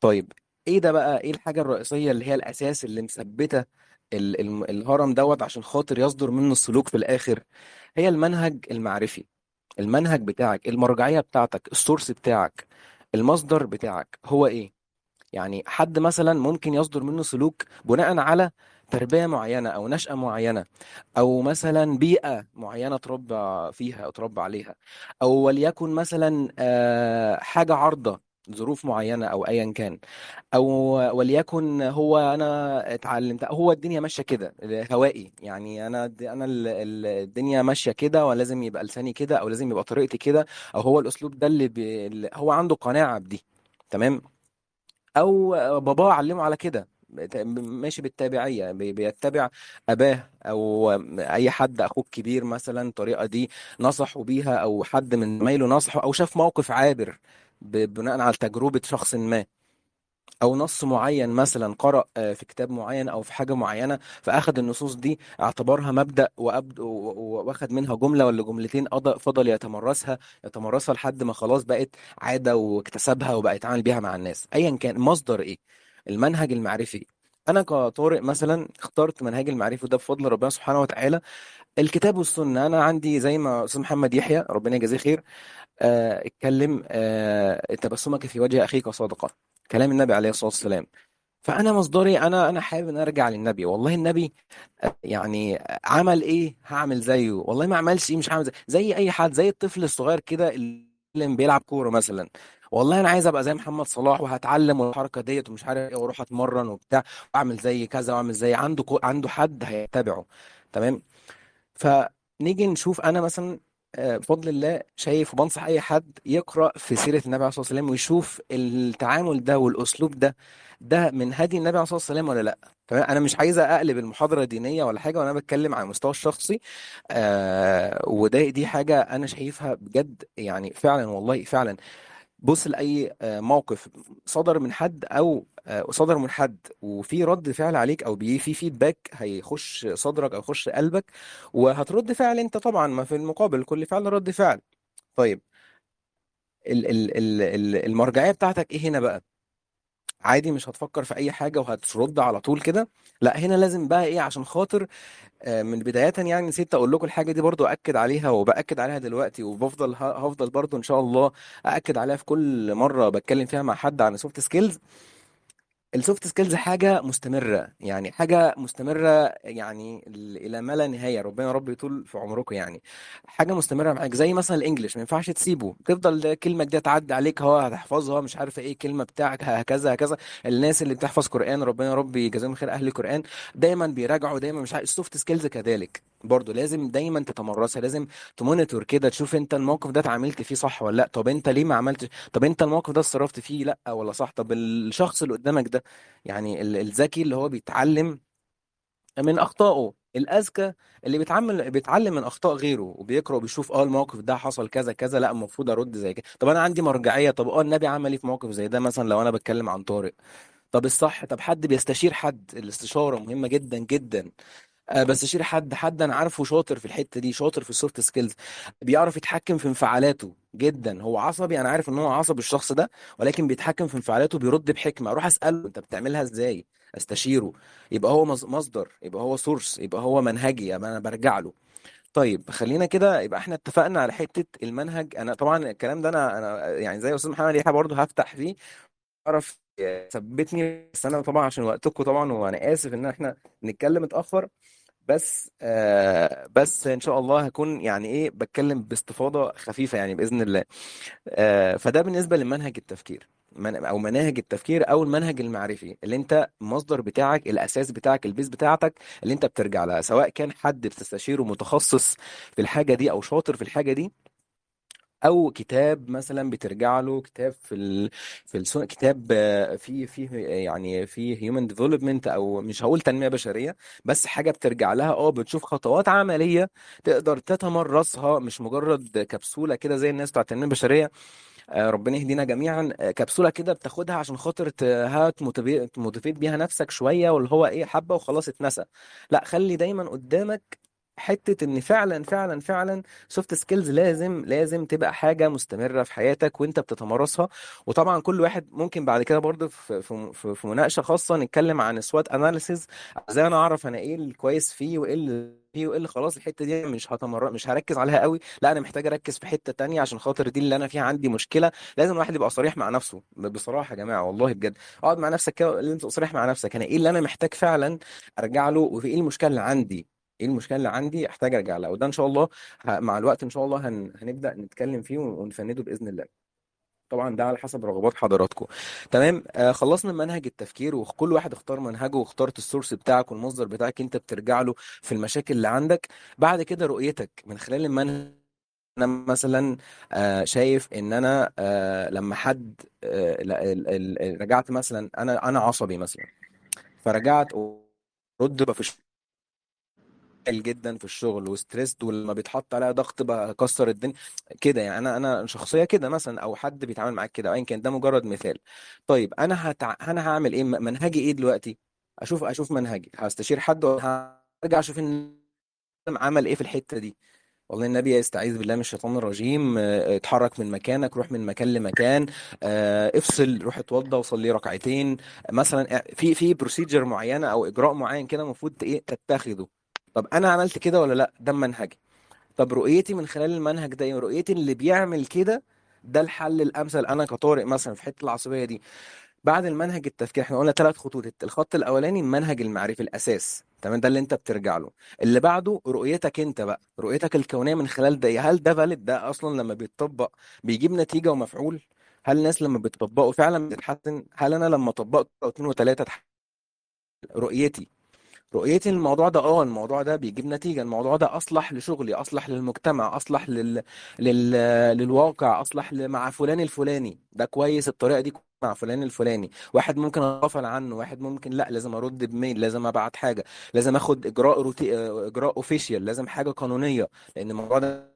طيب إيه ده بقى؟ إيه الحاجة الرئيسية اللي هي الأساس اللي مثبتة الهرم دوت عشان خاطر يصدر منه السلوك في الآخر؟ هي المنهج المعرفي. المنهج بتاعك المرجعية بتاعتك السورس بتاعك المصدر بتاعك هو إيه؟ يعني حد مثلا ممكن يصدر منه سلوك بناء على تربية معينة أو نشأة معينة أو مثلا بيئة معينة اتربى فيها أو اتربى عليها أو وليكن مثلا آه، حاجة عارضة ظروف معينة أو أيا كان أو وليكن هو أنا اتعلمت هو الدنيا ماشية كده هوائي يعني ال- ال- الدنيا ماشية كده ولازم يبقى لساني كده أو لازم يبقى طريقتي كده أو هو الأسلوب ده اللي, بي... هو عنده قناعة بدي تمام؟ أو باباه علمه على كده. ماشي بالتابعية بي- بيتبع أباه أو أي حد اخوه الكبير مثلا الطريقة دي نصحوا بيها أو حد من زمايله نصحه أو شاف موقف عابر بناء على تجربة شخص ما أو نص معين مثلا قرأ في كتاب معين أو في حاجة معينة فأخذ النصوص دي اعتبرها مبدأ وأبد- واخد منها جملة ولا جملتين فضل يتمرسها يتمرسها لحد ما خلاص بقت عادة واكتسبها وبقى يتعامل بيها مع الناس. ايا كان مصدر إيه؟ المنهج المعرفي. أنا كطارق مثلا اخترت منهج المعرفي ده بفضل ربنا سبحانه وتعالى. الكتاب والسنة أنا عندي زي ما أستاذ محمد يحيى ربنا يجازيه خير آه، اتكلم آه، تبسمك في وجه أخيك صادقه كلام النبي عليه الصلاة والسلام. فأنا مصدري أنا أنا حابب إن أرجع للنبي. والله النبي آه، يعني عمل إيه؟ هعمل زيه. والله ما عملش إيه مش هعمل زي زي أي حد زي الطفل الصغير كده اللي بيلعب كورة مثلا. والله أنا عايز أبقى زي محمد صلاح وهتعلم الحركة ديت ومش عارف إيه وأروح أتمرن وبتاع وأعمل زي كذا وأعمل زي عنده كو... عنده حد هيتبعه تمام؟ فنيجي نشوف أنا مثلا آه، بفضل الله شايف وبنصح أي حد يقرأ في سيرة النبي عليه الصلاة والسلام ويشوف التعامل ده والأسلوب ده ده من هدي النبي عليه الصلاة والسلام ولا لأ؟ تمام؟ أنا مش عايز أقلب المحاضرة دينية ولا حاجة وأنا بتكلم على المستوى الشخصي آه وده دي حاجة أنا شايفها بجد يعني فعلا والله فعلا. بص لأي آه، موقف صدر من حد أو آه، صدر من حد وفي رد فعل عليك أو بي في فيدباك هيخش صدرك أو يخش قلبك وهترد فعل أنت طبعا ما في المقابل كل فعل رد فعل. طيب ال ال ال ال المرجعيه بتاعتك إيه هنا بقى؟ عادي مش هتفكر في أي حاجة وهترد على طول كده. لأ هنا لازم بقى إيه عشان خاطر آه، من بداية يعني نسيت أقول لكم الحاجة دي برضو أكد عليها وبأكد عليها دلوقتي وبفضل هفضل برضو إن شاء الله أأكد عليها في كل مرة بتكلم فيها مع حد عن ال soft skills ال soft skills حاجة مستمرة يعني حاجة مستمرة يعني إلى ما لا نهاية ربنا رب يطول في عمركم يعني. حاجة مستمرة معاك زي مثلا ال English ما ينفعش تسيبه. تفضل كلمة دي تعدي عليك هو هتحفظها مش عارفة إيه الكلمة بتاعك هكذا هكذا. الناس اللي بتحفظ قرآن ربنا رب يجازيهم خير أهل القرآن. دايما بيراجعوا دايما مش عارف ال soft skills كذلك. برضه لازم دايما تتمرسها لازم ت monitor كده تشوف أنت الموقف ده اتعاملت فيه صح ولا لأ. طب أنت ليه ما عملتش؟ طب أنت الموقف ده اتصرفت فيه لأ ولا صح؟ طب الشخص اللي قدامك ده يعني ال- الذكي اللي هو بيتعلم من أخطائه الأذكى اللي بيتعامل بيتعلم من أخطاء غيره وبيقرأ وبيشوف آه الموقف ده حصل كذا كذا لأ المفروض أرد زي كده. طب أنا عندي مرجعية طب آه النبي عمل إيه في موقف زي ده مثلا لو أنا بتكلم عن طارق؟ طب الصح طب حد بيستشير حد؟ الاستشارة مهمة جدا جدا. آه، بستشير حد حد أنا عارفه شاطر في الحتة دي شاطر في ال soft skills بيعرف يتحكم في انفعالاته جدا. هو عصبي أنا عارف إن هو عصبي الشخص ده ولكن بيتحكم في انفعالاته بيرد بحكمة. أروح أسأله أنت بتعملها إزاي؟ أستشيره. يبقى هو مص- مصدر يبقى هو source يبقى هو منهجي يبقى أنا برجع له. طيب خلينا كده يبقى إحنا اتفقنا على حتة المنهج. أنا طبعا الكلام ده أنا أنا يعني زي أستاذ محمد يحيى برضه هفتح فيه أعرف ثبتني بس أنا طبعا عشان وقتكم طبعا وأنا آسف إن إحنا نتكلم متأخر. بس آه بس إن شاء الله هكون يعني إيه بتكلم باستفاضة خفيفة يعني بإذن الله. آه فده بالنسبة لمنهج التفكير. من أو مناهج التفكير أو المنهج المعرفي. اللي أنت المصدر بتاعك الأساس بتاعك البيز بتاعتك اللي أنت بترجع لها. سواء كان حد بتستشيره متخصص في الحاجة دي أو شاطر في الحاجة دي أو كتاب مثلا بترجع له كتاب في ال... في السنة كتاب آه، في في يعني في human development أو مش هقول تنمية بشرية بس حاجة بترجع لها آه بتشوف خطوات عملية تقدر تتمرسها مش مجرد كبسولة كده زي الناس بتاعت التنمية البشرية. آه، ربنا يهدينا جميعا. آه، كبسولة كده بتاخدها عشان خاطر ت- ها ت motiva- ت motivate بيها نفسك شوية واللي هو إيه حبة وخلاص اتنسى. لأ خلي دايما قدامك حتة إن فعلا فعلا فعلا soft skills لازم لازم تبقى حاجة مستمرة في حياتك وأنت بتتمارسها. وطبعا كل واحد ممكن بعد كده برضه في في في مناقشة خاصة نتكلم عن SWOT analysis إزاي أنا أعرف أنا إيه الكويس فيه وإيه اللي فيه وإيه اللي خلاص الحتة دي مش هتمر مش هركز عليها قوي. لا أنا محتاج أركز في حتة تانية عشان خاطر دي اللي أنا فيها عندي مشكلة. لازم الواحد يبقى صريح مع نفسه بصراحة يا جماعة والله بجد. أقعد مع نفسك كده أنت صريح مع نفسك أنا إيه اللي أنا محتاج فعلا أرجع له وفي إيه المشكلة اللي عندي؟ إيه المشكلة اللي عندي؟ أحتاج أرجع لها وده إن شاء الله مع الوقت إن شاء الله هن... هنبدأ نتكلم فيه ونفنده بإذن الله. طبعا ده على حسب رغبات حضراتكم. تمام؟ آه خلصنا من منهج التفكير وكل واحد اختار منهجه واخترت السورس بتاعك والمصدر بتاعك أنت بترجع له في المشاكل اللي عندك. بعد كده رؤيتك من خلال المنهج أنا مثلا آه شايف إن أنا آه لما حد آه رجعت مثلا أنا أنا عصبي مثلا فرجعت بقى في متفائل جدا في الشغل وستريسد ولما بيتحط عليها ضغط بقى اكسر الدنيا كده يعني. أنا أنا شخصية كده مثلا أو حد بيتعامل معاك كده ايا كان ده مجرد مثال. طيب أنا هتع... أنا هعمل إيه؟ منهجي إيه دلوقتي؟ أشوف أشوف منهجي. هستشير حد ولا هرجع أشوف إن عمل إيه في الحتة دي. والله النبي يستعيذ بالله من الشيطان الرجيم آه، اتحرك من مكانك روح من مكان لمكان آه، افصل روح اتوضى وصلي ركعتين. مثلا في في بروسيجر معينة أو إجراء معين كده المفروض إيه؟ تتخذه طب أنا عملت كده ولا لأ؟ ده منهجي طب رؤيتي من خلال المنهج ده إيه؟ رؤيتي اللي بيعمل كده ده الحل الأمثل. أنا كطارق مثلا في حتة العصبية دي. بعد المنهج التفكير إحنا قلنا ثلاث خطوط. الخط الأولاني المنهج المعرفي الأساس. تمام؟ ده اللي أنت بترجع له. اللي بعده رؤيتك أنت بقى. رؤيتك الكونية من خلال ده؟ هل ده فاليد ده أصلا لما بيتطبق بيجيب نتيجة ومفعول؟ هل الناس لما بتطبقه فعلا بتتحسن؟ هل أنا لما طبقت اتنين وتلاتة رؤيتي. رؤيتي للموضوع ده آه الموضوع ده بيجيب نتيجة الموضوع ده أصلح لشغلي أصلح للمجتمع أصلح لل... لل... للواقع أصلح ل- مع فلان الفلاني. ده كويس الطريقة دي مع فلان الفلاني. واحد ممكن أغفل عنه واحد ممكن لأ لازم أرد بميل لازم أبعت حاجة لازم أخد إجراء روتي... إجراء أوفيشال لازم حاجة قانونية لأن الموضوع ده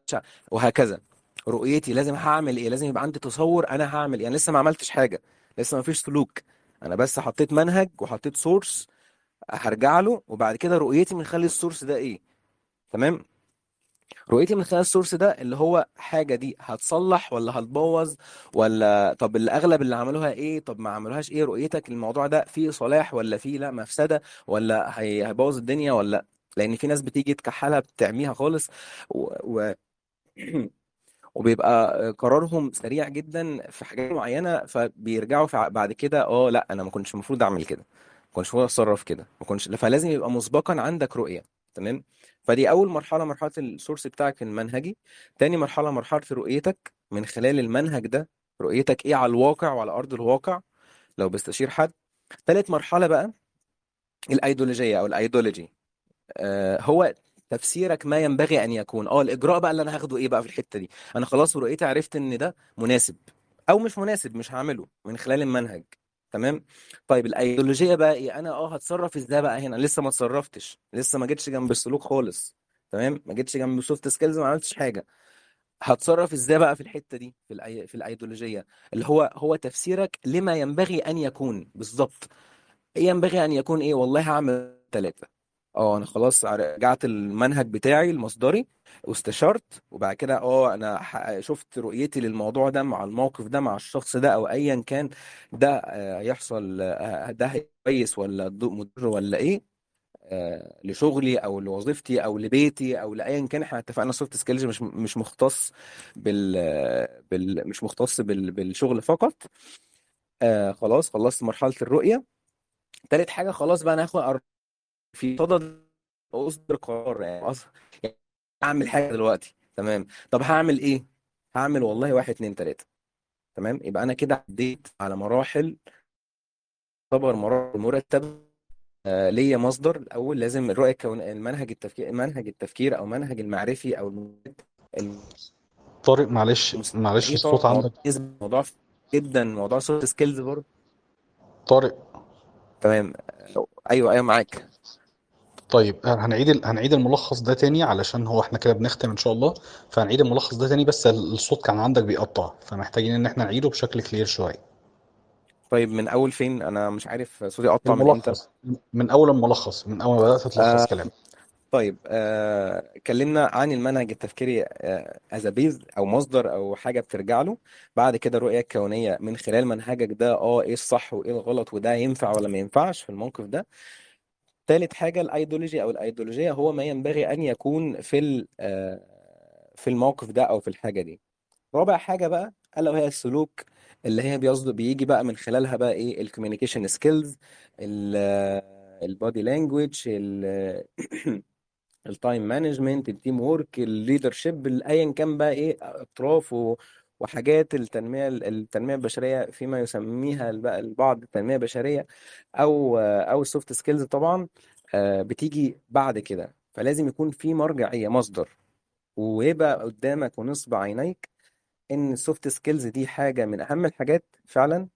وهكذا. رؤيتي لازم هعمل إيه؟ لازم يبقى عندي تصور أنا هعمل إيه؟ أنا لسه ما عملتش حاجة لسه ما فيش سلوك. أنا بس حطيت منهج وحطيت source هرجع له وبعد كده رؤيتي من خلال ال source ده إيه؟ تمام؟ رؤيتي من خلال ال source ده اللي هو حاجة دي هتصلح ولا هتبوظ؟ ولا طب الأغلب اللي عملوها إيه؟ طب ما عملوهاش إيه؟ رؤيتك الموضوع ده فيه صلاح ولا فيه لا مفسدة؟ ولا هي- هيبوظ الدنيا ولا لأ؟ لأن في ناس بتيجي تكحلها بتعميها خالص و... و... وبيبقى قرارهم سريع جدا في حاجات معينة فبيرجعوا في بعد كده آه لأ أنا ما كنتش المفروض أعمل كده. كنتش المفروض أتصرف كده ما كنتش فلازم يبقى مسبقا عندك رؤية تمام؟ فدي أول مرحلة مرحلة السورس بتاعك المنهجي. تاني مرحلة مرحلة رؤيتك. من خلال المنهج ده رؤيتك إيه على الواقع وعلى أرض الواقع لو بستشير حد. تالت مرحلة بقى الأيديولوجية أو الأيديولوجي. آه، هو تفسيرك ما ينبغي أن يكون. آه الإجراء بقى اللي أنا هاخده إيه بقى في الحتة دي؟ أنا خلاص رؤيتي عرفت إن ده مناسب أو مش مناسب مش هعمله من خلال المنهج. تمام؟ طيب الأيديولوجية بقى إيه؟ أنا آه هتصرف إزاي بقى هنا؟ لسه ما اتصرفتش لسه ما جيتش جنب السلوك خالص تمام؟ ما جيتش جنب ال soft skills ما عملتش حاجة. هتصرف إزاي بقى في الحتة دي؟ في الأي... في الأيديولوجية اللي هو هو تفسيرك لما ينبغي أن يكون بالظبط ينبغي أن يكون إيه؟ والله هعمل ثلاثة آه أنا خلاص رجعت المنهج بتاعي المصدري واستشرت وبعد كده آه أنا شفت رؤيتي للموضوع ده مع الموقف ده مع الشخص ده أو ايا كان ده آه، يحصل آه، ده كويس ولا مضر ولا إيه آه، لشغلي أو لوظيفتي أو لبيتي أو لايا كان. إحنا اتفقنا soft skills مش مش مختص بال, بال مش مختص بال بالشغل فقط. آه خلاص خلصت مرحلة الرؤية. تالت حاجة خلاص بقى أنا هاخد في صدد أصدر قرار يعني أص- يعني اعمل حاجة دلوقتي تمام. طب هعمل إيه؟ هعمل والله واحد اتنين تلاتة تمام. يبقى أنا كده عديت على مراحل تعتبر مراحل مرتبة آه ليا مصدر. الأول لازم الرؤيه الكون المنهج التفكير منهج التفكير أو منهج المعرفي أو الم- طارق معلش معلش الصوت عندك. موضوع جدا موضوع soft skills برضه. طارق. تمام. أيوه أيوه معاك. طيب هنعيد ال- هنعيد الملخص ده تاني علشان هو إحنا كده بنختم إن شاء الله. فهنعيد الملخص ده تاني بس ال- الصوت كان عندك بيقطع فمحتاجين إن إحنا نعيده بشكل clear شوية. طيب من أول فين؟ أنا مش عارف صوتي قطع من إمتى؟ الملخص. من أول الملخص من أول ما بدأت تلخص آه كلامك. طيب آه اتكلمنا عن المنهج التفكيري as base أو مصدر أو حاجة بترجع له. بعد كده الرؤيه الكونيه من خلال منهجك ده آه إيه الصح وإيه الغلط وده ينفع ولا ما ينفعش في الموقف ده. تالت حاجة الأيديولوجي أو الأيديولوجية هو ما ينبغي أن يكون في آه في الموقف ده أو في الحاجة دي. رابع حاجة بقى ألا وهي السلوك اللي هي بيصدق بيجي بقى من خلالها بقى إيه ال communication skills ال body language ال time management ال teamwork ال leadership ايا كان بقى إيه أطراف و- وحاجات التنمية التنمية البشرية فيما يسميها الب- البعض التنمية البشرية أو أو ال soft skills طبعا آه، بتيجي بعد كده. فلازم يكون في مرجعيه مصدر. ويبقى قدامك ونصب عينيك إن ال soft skills دي حاجة من أهم الحاجات فعلا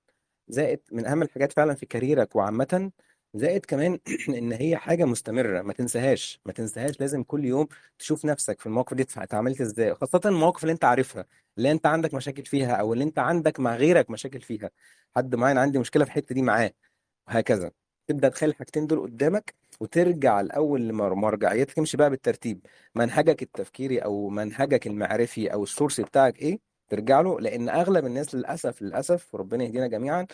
زائد من أهم الحاجات فعلا في كاريرك وعامه زائد كمان إن هي حاجة مستمرة ما تنساهاش ما تنساهاش لازم كل يوم تشوف نفسك في المواقف دي اتعاملت إزاي خاصة المواقف اللي أنت عارفها اللي أنت عندك مشاكل فيها أو اللي أنت عندك مع غيرك مشاكل فيها حد معين عندي مشكلة في الحتة دي معاه وهكذا. تبدأ تخلي الحاجتين دول قدامك وترجع الأول لمرجعيتك تمشي بقى بالترتيب منهجك التفكيري أو منهجك المعرفي أو السورس بتاعك إيه ترجع له لأن أغلب الناس للأسف للأسف وربنا يهدينا جميعا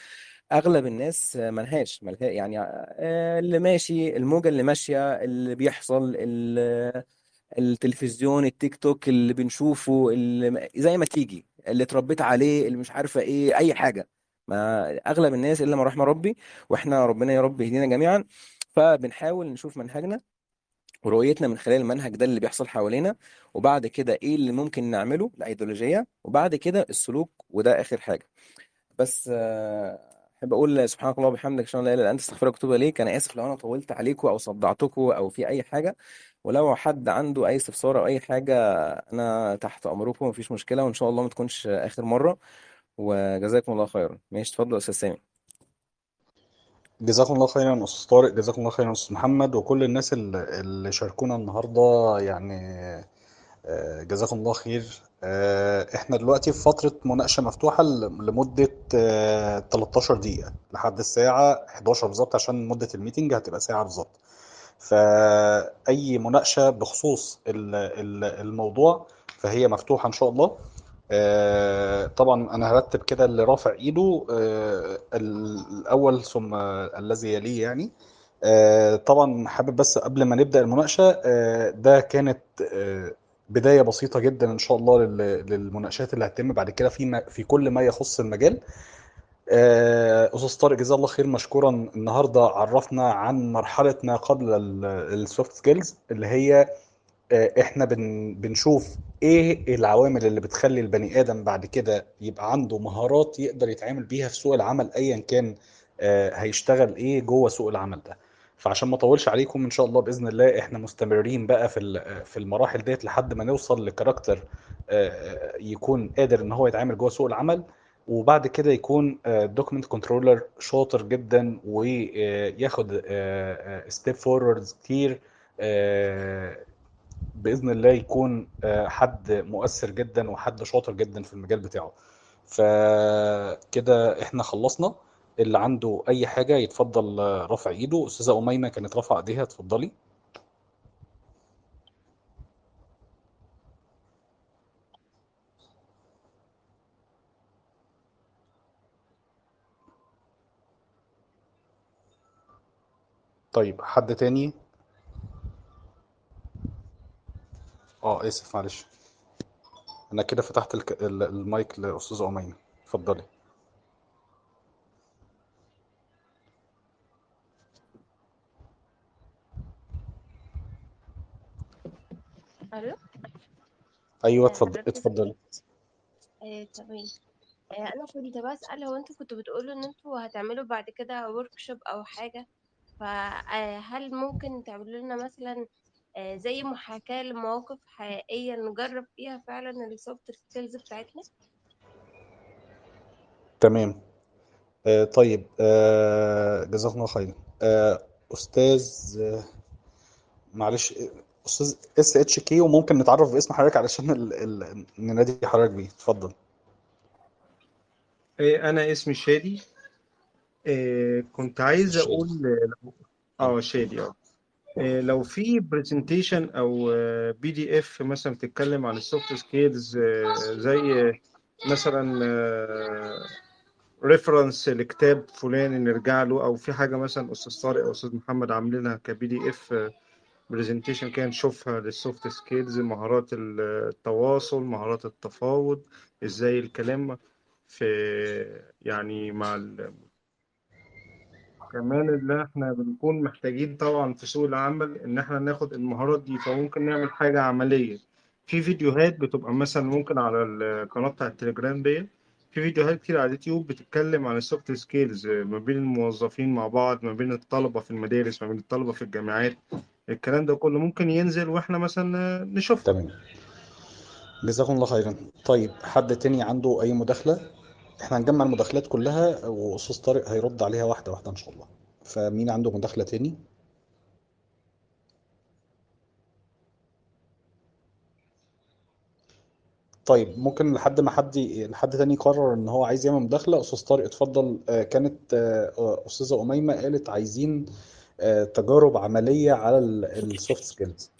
أغلب الناس ملهاش ملها يعني آه، اللي ماشي الموجة اللي ماشية اللي بيحصل ال- التلفزيون التيك توك اللي بنشوفه اللي زي ما تيجي اللي اتربيت عليه اللي مش عارفة إيه أي حاجة. ما أغلب الناس إلا ما رحم ربي وإحنا ربنا يا رب يهدينا جميعا. فبنحاول نشوف منهجنا ورؤيتنا من خلال المنهج ده اللي بيحصل حوالينا. وبعد كده إيه اللي ممكن نعمله؟ الأيديولوجية. وبعد كده السلوك وده آخر حاجة. بس آه، احب أقول سبحانك اللهم وبحمدك اشهد إن لا اله الا انت استغفرك وأتوب إليك. أنا آسف لو أنا طولت عليكم أو صدعتكم أو في أي حاجة. ولو حد عنده أي استفسار أو أي حاجة أنا تحت أمركم مفيش مشكلة وإن شاء الله ما تكونش آخر مرة. وجزاكم الله خيرا. ماشي اتفضل يا أستاذ سامي. جزاكم الله خيرا أستاذ طارق جزاكم الله خيرا أستاذ محمد وكل الناس اللي شاركونا النهارده يعني آه، جزاكم الله خير. إحنا دلوقتي في فترة مناقشة مفتوحة لمدة آه، 13 دقيقة لحد الساعة 11 بالظبط عشان مدة الميتنج هتبقى ساعة بالظبط. فأي مناقشة بخصوص ال- ال- الموضوع فهي مفتوحة إن شاء الله. آه، طبعا أنا هرتب كده اللي رافع إيده آه، الأول ثم الذي يليه يعني. آه، طبعا حابب بس قبل ما نبدأ المناقشة آه، ده كانت بداية بسيطة جدا إن شاء الله لل- للمناقشات اللي هتتم بعد كده في في كل ما يخص المجال. آه، أستاذ طارق جزاه الله خير مشكورا. النهاردة عرفنا عن مرحلة ما قبل ال soft skills اللي هي آه، إحنا بن بنشوف إيه العوامل اللي بتخلي البني آدم بعد كده يبقى عنده مهارات يقدر يتعامل بيها في سوق العمل ايا كان آه، هيشتغل إيه جوه سوق العمل ده. فعشان ما اطولش عليكم إن شاء الله بإذن الله إحنا مستمرين بقى في في المراحل ديت لحد ما نوصل ل character آه، يكون قادر إن هو يتعامل جوه سوق العمل. وبعد كده يكون ال document controller شاطر جدا وياخد step forward كتير آه، بإذن الله يكون آه، حد مؤثر جدا وحد شاطر جدا في المجال بتاعه. فكده إحنا خلصنا. اللي عنده أي حاجة يتفضل آه، رفع إيده. أستاذة أميمة كانت رافعة إيديها اتفضلي. طيب حد تاني؟ آه آسف معلش. أنا كده فتحت المايك لأستاذة أميمة. اتفضلي. ألو؟ أيوه آه، اتفضل اتفضلي آه، تمام. آه، أنا كنت بسأل هو أنتوا كنتوا بتقولوا إن أنتوا هتعملوا بعد كده ورك شوب أو حاجة؟ فهل ممكن تعملوا لنا مثلا آه، زي محاكاة لمواقف حقيقية نجرب فيها فعلا ال soft skills بتاعتنا؟ تمام. آه طيب آه جزاكم الله خير آه أستاذ آه معلش أستاذ SHK وممكن نتعرف باسم حضرتك علشان ال... ال... ننادي حضرتك بيه. اتفضل. إيه، أنا اسمي شادي. إيه، كنت عايز لو- آه شادي آه. إيه، لو في presentation أو PDF مثلا بتتكلم عن ال soft skills زي مثلا reference لكتاب فلاني نرجع له أو في حاجة مثلا أستاذ طارق أو أستاذ محمد عاملينها ك PDF presentation كده نشوفها لل soft skills مهارات التواصل مهارات التفاوض إزاي الكلام في يعني مع ال... كمان اللي إحنا بنكون محتاجين طبعا في سوق العمل إن إحنا ناخد المهارات دي فممكن نعمل حاجة عملية. في فيديوهات بتبقى مثلا ممكن على القناة بتاع التليجرام دي في فيديوهات كتير على اليوتيوب بتتكلم عن ال soft skills ما بين الموظفين مع بعض ما بين الطلبة في المدارس ما بين الطلبة في الجامعات. الكلام ده كله ممكن ينزل وإحنا مثلا نشوف تمام. جزاكم الله خيرا. طيب حد تاني عنده أي مداخلة؟ إحنا هنجمع المداخلات كلها وأستاذ طارق هيرد عليها واحدة واحدة إن شاء الله. فمين عنده مداخلة تاني؟ طيب ممكن لحد ما حد لحد تاني يقرر إن هو عايز يعمل مداخلة. أستاذ طارق اتفضل. آه، كانت آه، أستاذة أميمة قالت عايزين آه، تجارب عملية على ال soft skills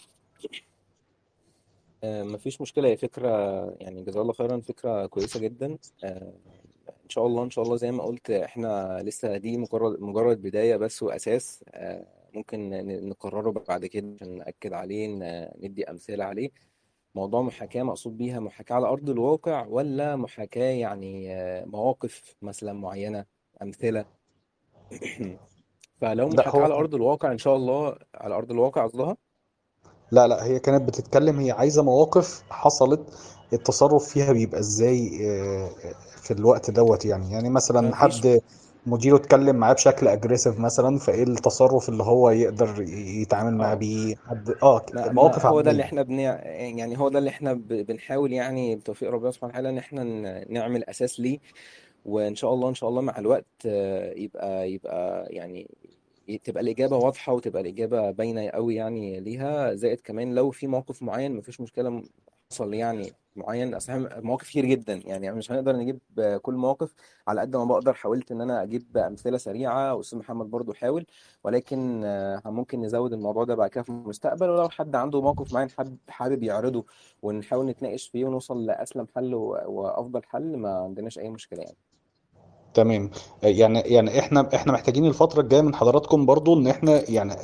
آه، مفيش مشكلة. هي فكرة يعني جزاه الله خيرا فكرة كويسة جدا. آه، إن شاء الله إن شاء الله زي ما قلت إحنا لسه دي مجرد مجرد بداية بس وأساس. آه، ممكن نكرره بعد كده عشان نأكد عليه ندي أمثلة عليه. موضوع محاكاة مقصود بيها محاكاة على أرض الواقع ولا محاكاة يعني مواقف مثلا معينة أمثلة؟ فلو لا محاكاة هو على أرض الواقع إن شاء الله على أرض الواقع قصدها. لا لا هي كانت بتتكلم هي عايزة مواقف حصلت التصرف فيها بيبقى إزاي آه، في الوقت دوت يعني. يعني مثلا مفيش حد مديره اتكلم معاه بشكل اجريسيف مثلا فإيه التصرف اللي هو يقدر يتعامل معاه آه. بيه؟ حد آه ما مواقف ما هو ده اللي عملية. إحنا بنع... يعني هو ده اللي إحنا ب... بنحاول يعني بتوفيق ربنا سبحانه وتعالى إن إحنا ن- نعمل أساس ليه. وإن شاء الله إن شاء الله مع الوقت آه، يبقى يبقى يعني تبقى الإجابة واضحة وتبقى الإجابة باينة قوي يعني ليها زائد كمان لو في موقف معين مفيش مشكلة م- حصل يعني معين إحنا مواقف كتير جدا يعني مش هنقدر نجيب كل مواقف على قد ما بقدر حاولت إن أنا أجيب أمثلة سريعة وأستاذ محمد برضو حاول ولكن ممكن نزود الموضوع ده بعد كده في المستقبل ولو حد عنده موقف معين حابب حابب يعرضه ونحاول نتناقش فيه ونوصل لأسلم حل و- وأفضل حل ما عندناش أي مشكلة يعني. تمام. يعني يعني إحنا إحنا محتاجين الفترة الجاية من حضراتكم برضو إن إحنا يعني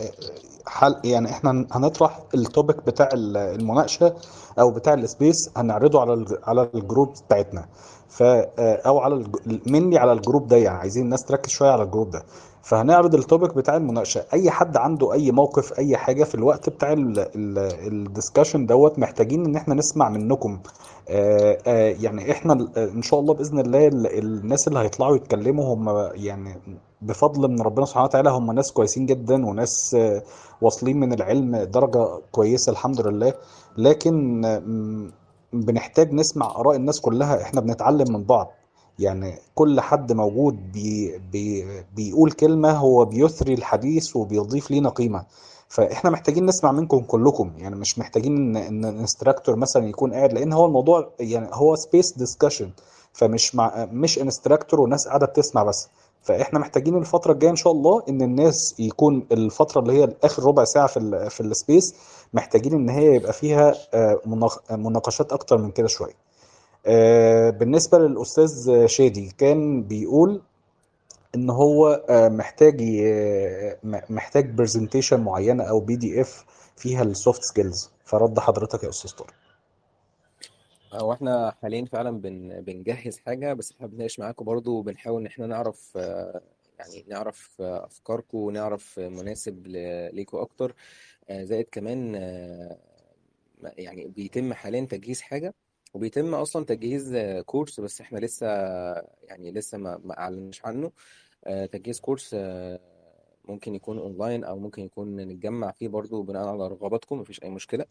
حل يعني إحنا هنطرح ال topic بتاع المناقشة أو بتاع ال space هنعرضه على على الجروب بتاعتنا. ف أو على مني على الجروب ده يعني عايزين الناس تركز شوية على الجروب ده. فهنعرض ال topic بتاع المناقشة. أي حد عنده أي موقف أي حاجة في الوقت بتاع ال discussion دوت محتاجين إن إحنا نسمع منكم. آه، آه، يعني إحنا آه، إن شاء الله بإذن الله ال- الناس اللي هيطلعوا يتكلموا هم يعني بفضل من ربنا سبحانه وتعالى هم ناس كويسين جدا وناس واصلين من العلم درجة كويسة الحمد لله. لكن بنحتاج نسمع آراء الناس كلها. إحنا بنتعلم من بعض. يعني كل حد موجود بي بي بيقول كلمة هو بيثري الحديث وبيضيف لينا قيمة فإحنا محتاجين نسمع منكم كلكم. يعني مش محتاجين إن إن instructor مثلا يكون قاعد لأن هو الموضوع يعني هو space discussion فمش مع مش instructor وناس قاعدة بتسمع بس. فإحنا محتاجين الفترة الجاية إن شاء الله إن الناس يكون الفترة اللي هي آخر ربع ساعة في ال في ال space محتاجين إن هي يبقى فيها آه، مناق- مناقشات أكتر من كده شوية. بالنسبة للأستاذ شادي كان بيقول إن هو آه، محتاج م- محتاج presentation معينة أو PDF فيها ال soft skills فرد حضرتك يا أستاذ طارق. هو إحنا حاليا فعلا بن بنجهز حاجة بس إحنا بنناقش معاكم برضو وبنحاول إن إحنا نعرف آه، يعني نعرف آه، أفكاركم ونعرف آه، مناسب ل- ليكوا أكتر. آه، زائد كمان آه، ما- يعني بيتم حاليا تجهيز حاجة. وبيتم أصلا تجهيز كورس بس إحنا لسه يعني لسه ما ما اعلنش عنه. آه، تجهيز كورس آه، ممكن يكون أونلاين أو ممكن يكون نتجمع فيه برضو بناء على رغباتكم مفيش أي مشكلة.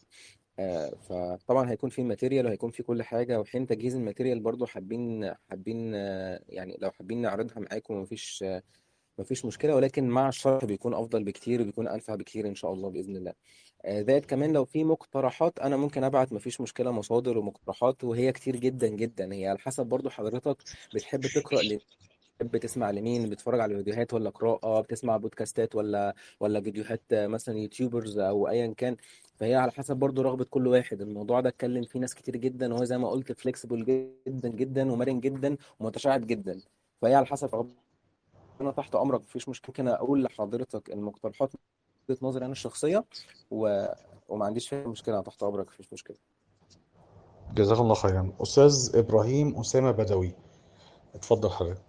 آه، فطبعا هيكون في material وهيكون في كل حاجة وحين تجهيز ال material برضو حابين حابين يعني لو حابين نعرضها معاكم مفيش مفيش مشكلة ولكن مع الشرح بيكون أفضل بكتير وبيكون أنفع بكتير إن شاء الله بإذن الله. آه، زائد كمان لو في مقترحات أنا ممكن أبعت مفيش مشكلة مصادر ومقترحات وهي كتير جدا جدا. هي على حسب برضو حضرتك بتحب تقرأ ليه بتحب تسمع لمين بتتفرج على فيديوهات ولا قراءة بتسمع بودكاستات ولا ولا فيديوهات آه، مثلا YouTubers أو أيا كان. فهي على حسب برضو رغبة كل واحد. الموضوع ده اتكلم فيه ناس كتير جدا وهو زي ما قلت flexible جدا جدا ومرن جدا ومتشعب جدا. فهي على حسب رغبة أنا تحت امرك مفيش مشكلة. ممكن أقول لحضرتك المقترحات من وجهة نظري أنا الشخصية و... وما عنديش فيها مشكلة تحت امرك مفيش مشكلة. جزاك الله خيرا. أستاذ إبراهيم أسامة بدوي. اتفضل حضرتك.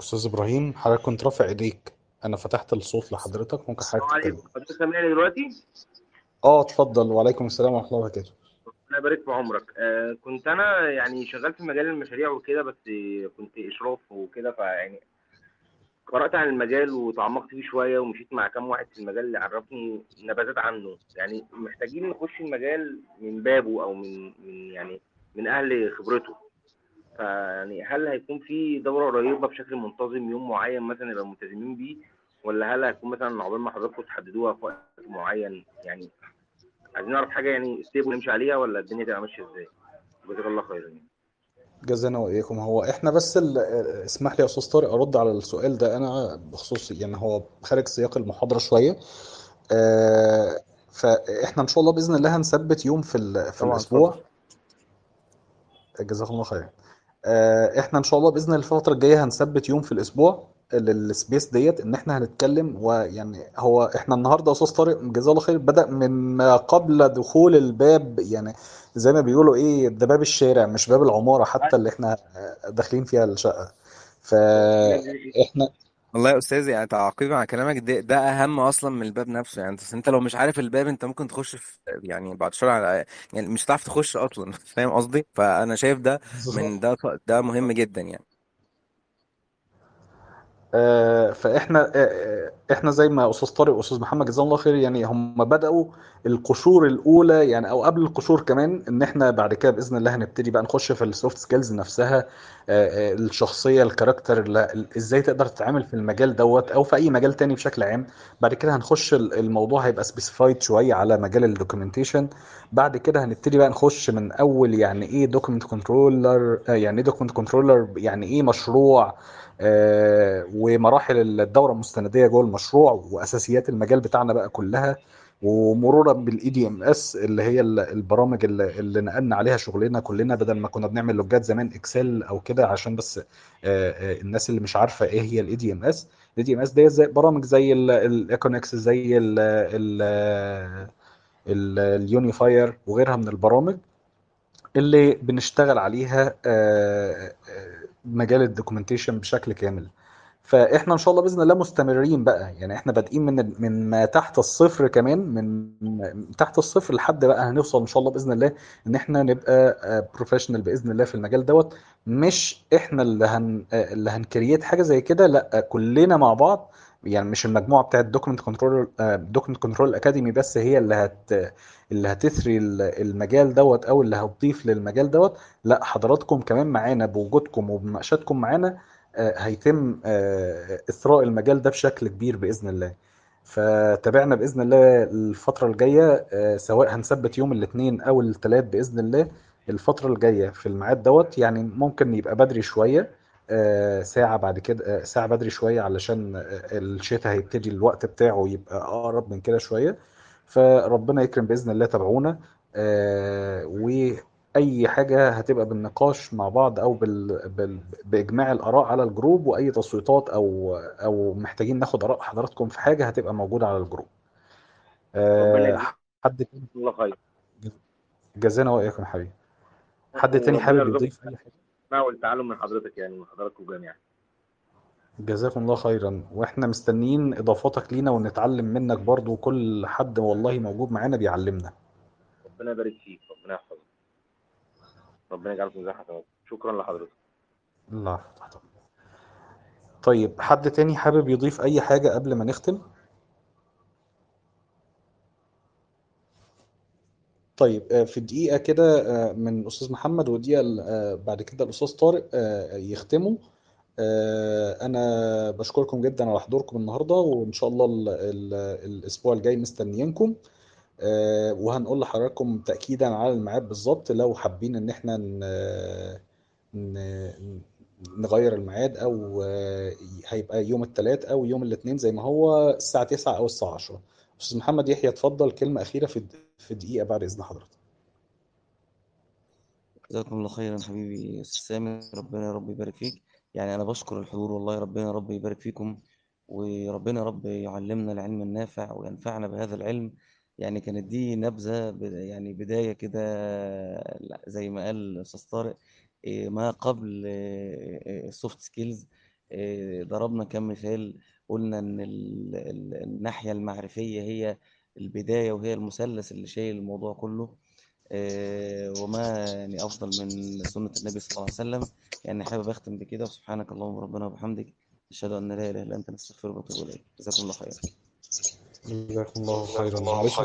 أستاذ إبراهيم حضرتك كنت رافع إيديك. أنا فتحت الصوت لحضرتك ممكن حضرتك تتكلم. حضرتك سامعني دلوقتي؟ آه اتفضل. وعليكم السلام ورحمة الله وبركاته. يبارك في عمرك. آه كنت أنا يعني شغال في مجال المشاريع وكده بس كنت إشراف وكده فيعني قرأت عن المجال وتعمقت فيه شوية ومشيت مع كام واحد في المجال اللي عرفني نبذات عنه. يعني محتاجين نخش المجال من بابه أو من من يعني من أهل خبرته. فيعني هل هيكون في دورة قريبة بشكل منتظم يوم معين مثلا يبقى ملتزمين بيه؟ ولا هل هيكون مثلا عقبال ما حضراتكم تحددوها في وقت معين؟ يعني عايزين نعرف حاجة يعني ستيبل نمشي عليها ولا الدنيا تبقى ماشية إزاي؟ جزاك الله خيرا يعني. جزانا واياكم هو إحنا بس ال... اسمح لي يا أستاذ طارق أرد على السؤال ده. أنا بخصوص يعني هو خارج سياق المحاضرة شوية. آه فإحنا إن شاء الله بإذن الله هنثبت يوم في ال... في الأسبوع. جزاكم الله خير آه، إحنا إن شاء الله بإذن الله الفترة الجاية هنثبت يوم في الأسبوع. للسبيس ديت إن إحنا هنتكلم ويعني هو إحنا النهارده أستاذ طارق جزاه الله خير بدأ من ما قبل دخول الباب يعني زي ما بيقولوا إيه ده باب الشارع مش باب العمارة حتى اللي إحنا داخلين فيها الشقة. فاحنا والله يا أستاذ يعني تعقيبا على كلامك ده, ده أهم أصلا من الباب نفسه. يعني أنت لو مش عارف الباب أنت ممكن تخش في يعني بعد شهر على يعني مش هتعرف تخش أصلا. فاهم قصدي؟ فأنا شايف ده من ده ده مهم جدا يعني. فإحنا آه، آه، إحنا زي ما أستاذ طارق وأستاذ محمد جزاهم الله خير يعني هم بدأوا القشور الأولى يعني أو قبل القشور كمان إن إحنا بعد كده بإذن الله هنبتدي بقى نخش في ال soft skills نفسها آه، آه، الشخصية ال character ال- إزاي تقدر تتعامل في المجال دوت أو في أي مجال تاني بشكل عام. بعد كده هنخش ال- الموضوع هيبقى specified شوية على مجال ال documentation بعد كده هنبتدي بقى نخش من أول يعني إيه document controller يعني إيه document controller يعني إيه مشروع آه، ومراحل الدورة المستندية جوه المشروع وأساسيات المجال بتاعنا بقى كلها ومرورا بال EDMS اللي هي ال- البرامج اللي, اللي نقلنا عليها شغلنا كلنا بدل ما كنا بنعمل log ات زمان Excel أو كده عشان بس آه، آه، الناس اللي مش عارفة إيه هي الاي دي ام اس الاي دي ام اس دي زي برامج زي ال Aconex زي ال ال ال Unifier وغيرها من البرامج اللي بنشتغل عليها آه، آه، مجال ال documentation بشكل كامل. فإحنا إن شاء الله بإذن الله مستمرين بقى. يعني إحنا بادئين من من ما تحت الصفر كمان من تحت الصفر لحد بقى هنوصل إن شاء الله بإذن الله إن إحنا نبقى professional بإذن الله في المجال دوت. مش إحنا اللي هن آه، اللي هن create حاجة زي كده لأ كلنا مع بعض يعني مش المجموعة بتاعت document control Document Control Academy بس هي اللي هت اللي هتثري ال- المجال دوت أو اللي هتضيف للمجال دوت. لا حضراتكم كمان معانا بوجودكم وبمناقشاتكم معانا آه، هيتم آه، إثراء المجال ده بشكل كبير بإذن الله. فتابعنا بإذن الله الفترة الجاية آه، سواء هنثبت يوم الاثنين أو الثلاث بإذن الله الفترة الجاية في الميعاد دوت. يعني ممكن يبقى بدري شوية آه، ساعة بعد كده آه، ساعة بدري شوية علشان آه، الشتاء هيبتدي الوقت بتاعه يبقى أقرب من كده شوية. فربنا يكرم بإذن الله تابعونا وأي حاجة هتبقى بالنقاش مع بعض أو بال... بال... بإجماع الآراء على الجروب وأي تصويتات أو أو محتاجين ناخد آراء حضراتكم في حاجة هتبقى موجودة على الجروب. حد تاني؟ الله خير. جزانا وإياكم يا حبيبي. حد تاني حابب يضيف أي حاجة؟ السماع والتعلم من حضرتك يعني من حضراتكم جميعا جزاكم الله خيرا. وإحنا مستنيين إضافاتك لينا ونتعلم منك برضو كل حد والله موجود معانا بيعلمنا. ربنا يبارك فيك ربنا يحفظك. ربنا يجعلك من حسنات شكرا لحضرتك. الله طيب حد تاني حابب يضيف أي حاجة قبل ما نختم؟ طيب آه، في دقيقة كده آه، من الأستاذ محمد ودقيقة آه، بعد كده الأستاذ طارق يختموا. أنا بشكركم جدا على حضوركم النهاردة وإن شاء الله ال- ال- الأسبوع الجاي مستنيينكم. وهنقول لحضراتكم تأكيدا على الميعاد بالظبط لو حابين إن إحنا نغير الميعاد أو هيبقى يوم الثلاث أو يوم الاثنين زي ما هو الساعة 9 أو الساعة 10 أستاذ محمد يحيى اتفضل كلمة أخيرة في في دقيقة بعد إذن حضرتك. جزاكم الله خيرا حبيبي أستاذ سامي. ربنا يا رب يبارك فيك. يعني أنا بشكر الحضور والله ربنا يا رب يبارك فيكم وربنا يا رب يعلمنا العلم النافع وينفعنا بهذا العلم. يعني كانت دي نبذة بد- يعني بداية كده زي ما قال الأستاذ طارق إيه، ما قبل ال soft skills ضربنا كم مثال قلنا إن ال- ال- الناحية المعرفية هي البداية وهي المثلث اللي شايل الموضوع كله آه، وما يعني أفضل من سنة النبي صلى الله عليه وسلم. يعني حابب أختم بكده وسبحانك اللهم ربنا وبحمدك أشهد أن لا إله إلا أنت نستغفرك ونتوب إليك. جزاكم الله خيرا. جزاكم الله خيرا. معلش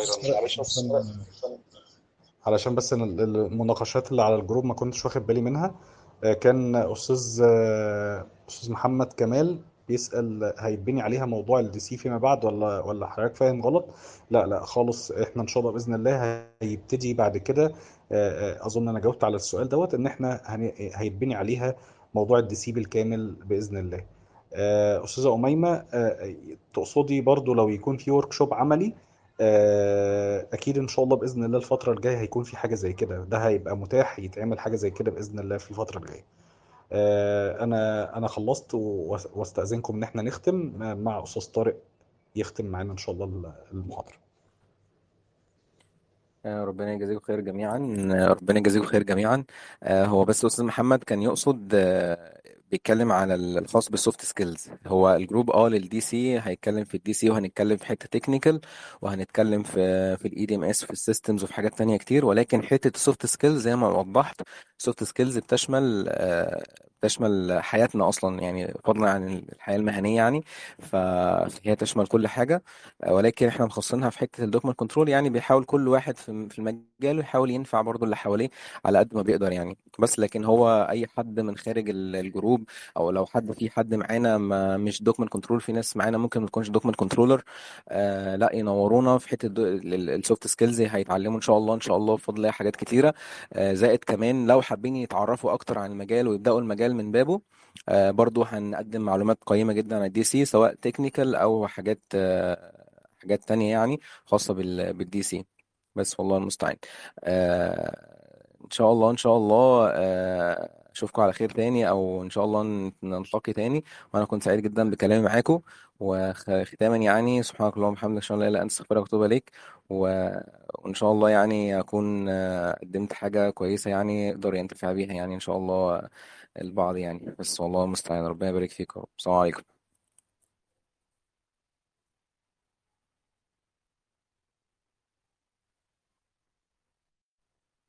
علشان بس المناقشات اللي على الجروب ما كنتش واخد بالي منها آه، كان أستاذ آه، أستاذ محمد كمال بيسأل هيتبني عليها موضوع ال DC فيما بعد ولا ولا حضرتك فاهم غلط؟ لا لا خالص إحنا إن شاء الله بإذن الله هيبتدي بعد كده آه، آه، أظن أنا جاوبت على السؤال دوت إن إحنا هيتبني عليها موضوع ال DC بالكامل بإذن الله. آه، أستاذة أميمة تقصدي برضو لو يكون في workshop عملي أكيد إن شاء الله بإذن الله الفترة الجاية هيكون في حاجة زي كده ده هيبقى متاح يتعمل حاجة زي كده بإذن الله في الفترة الجاية أنا أنا خلصت واستأذنكم إن إحنا نختم مع أستاذ طارق يختم معانا إن شاء الله المحاضرة. آه، ربنا يجازيكم خير جميعا آه، ربنا يجازيكم خير جميعا. آه، هو بس أستاذ محمد كان يقصد آه، بيتكلم على ال- الخاص بال soft skills هو الجروب آه لل DC هيتكلم في ال DC وهنتكلم في حتة technical وهنتكلم في في ال EDMS وفي ال systems وفي حاجات تانية كتير. ولكن حتة ال soft skills زي ما وضحت ال soft skills بتشمل آه، بتشمل حياتنا أصلا يعني فضلا عن الحياة المهنية يعني. فهي تشمل كل حاجة. ولكن إحنا مخصصينها في حتة ال document control يعني بيحاول كل واحد في المجال يحاول ينفع برضه اللي حواليه على قد ما بيقدر يعني. بس لكن هو أي حد من خارج ال- الجروب أو لو حد في حد معانا مش document control في ناس معانا ممكن ما تكونش document controller آه لا ينورونا في حتة ال soft skills هيتعلموا إن شاء الله إن شاء الله بفضل الله حاجات كتيرة. آه زائد كمان لو حابين يتعرفوا أكتر عن المجال ويبدأوا المجال من بابه. آه برضو هنقدم معلومات قيمة جدا عن ال DC سواء technical أو حاجات آه حاجات تانية يعني بال بال DC بس والله المستعان. آه إن شاء الله إن شاء الله أشوفكم على خير تاني أو إن شاء الله نلتقي تاني. وأنا كنت سعيد جدا بكلامي معاكم. وختاما يعني سبحانك اللهم وبحمدك إن لا اله الا انت استغفرك واتوب اليك وإن شاء الله يعني أكون قدمت حاجة كويسة يعني يقدر ينتفع بيها يعني إن شاء الله. البعض يعني. بس والله المستعان ربنا يبارك فيكم. السلام عليكم.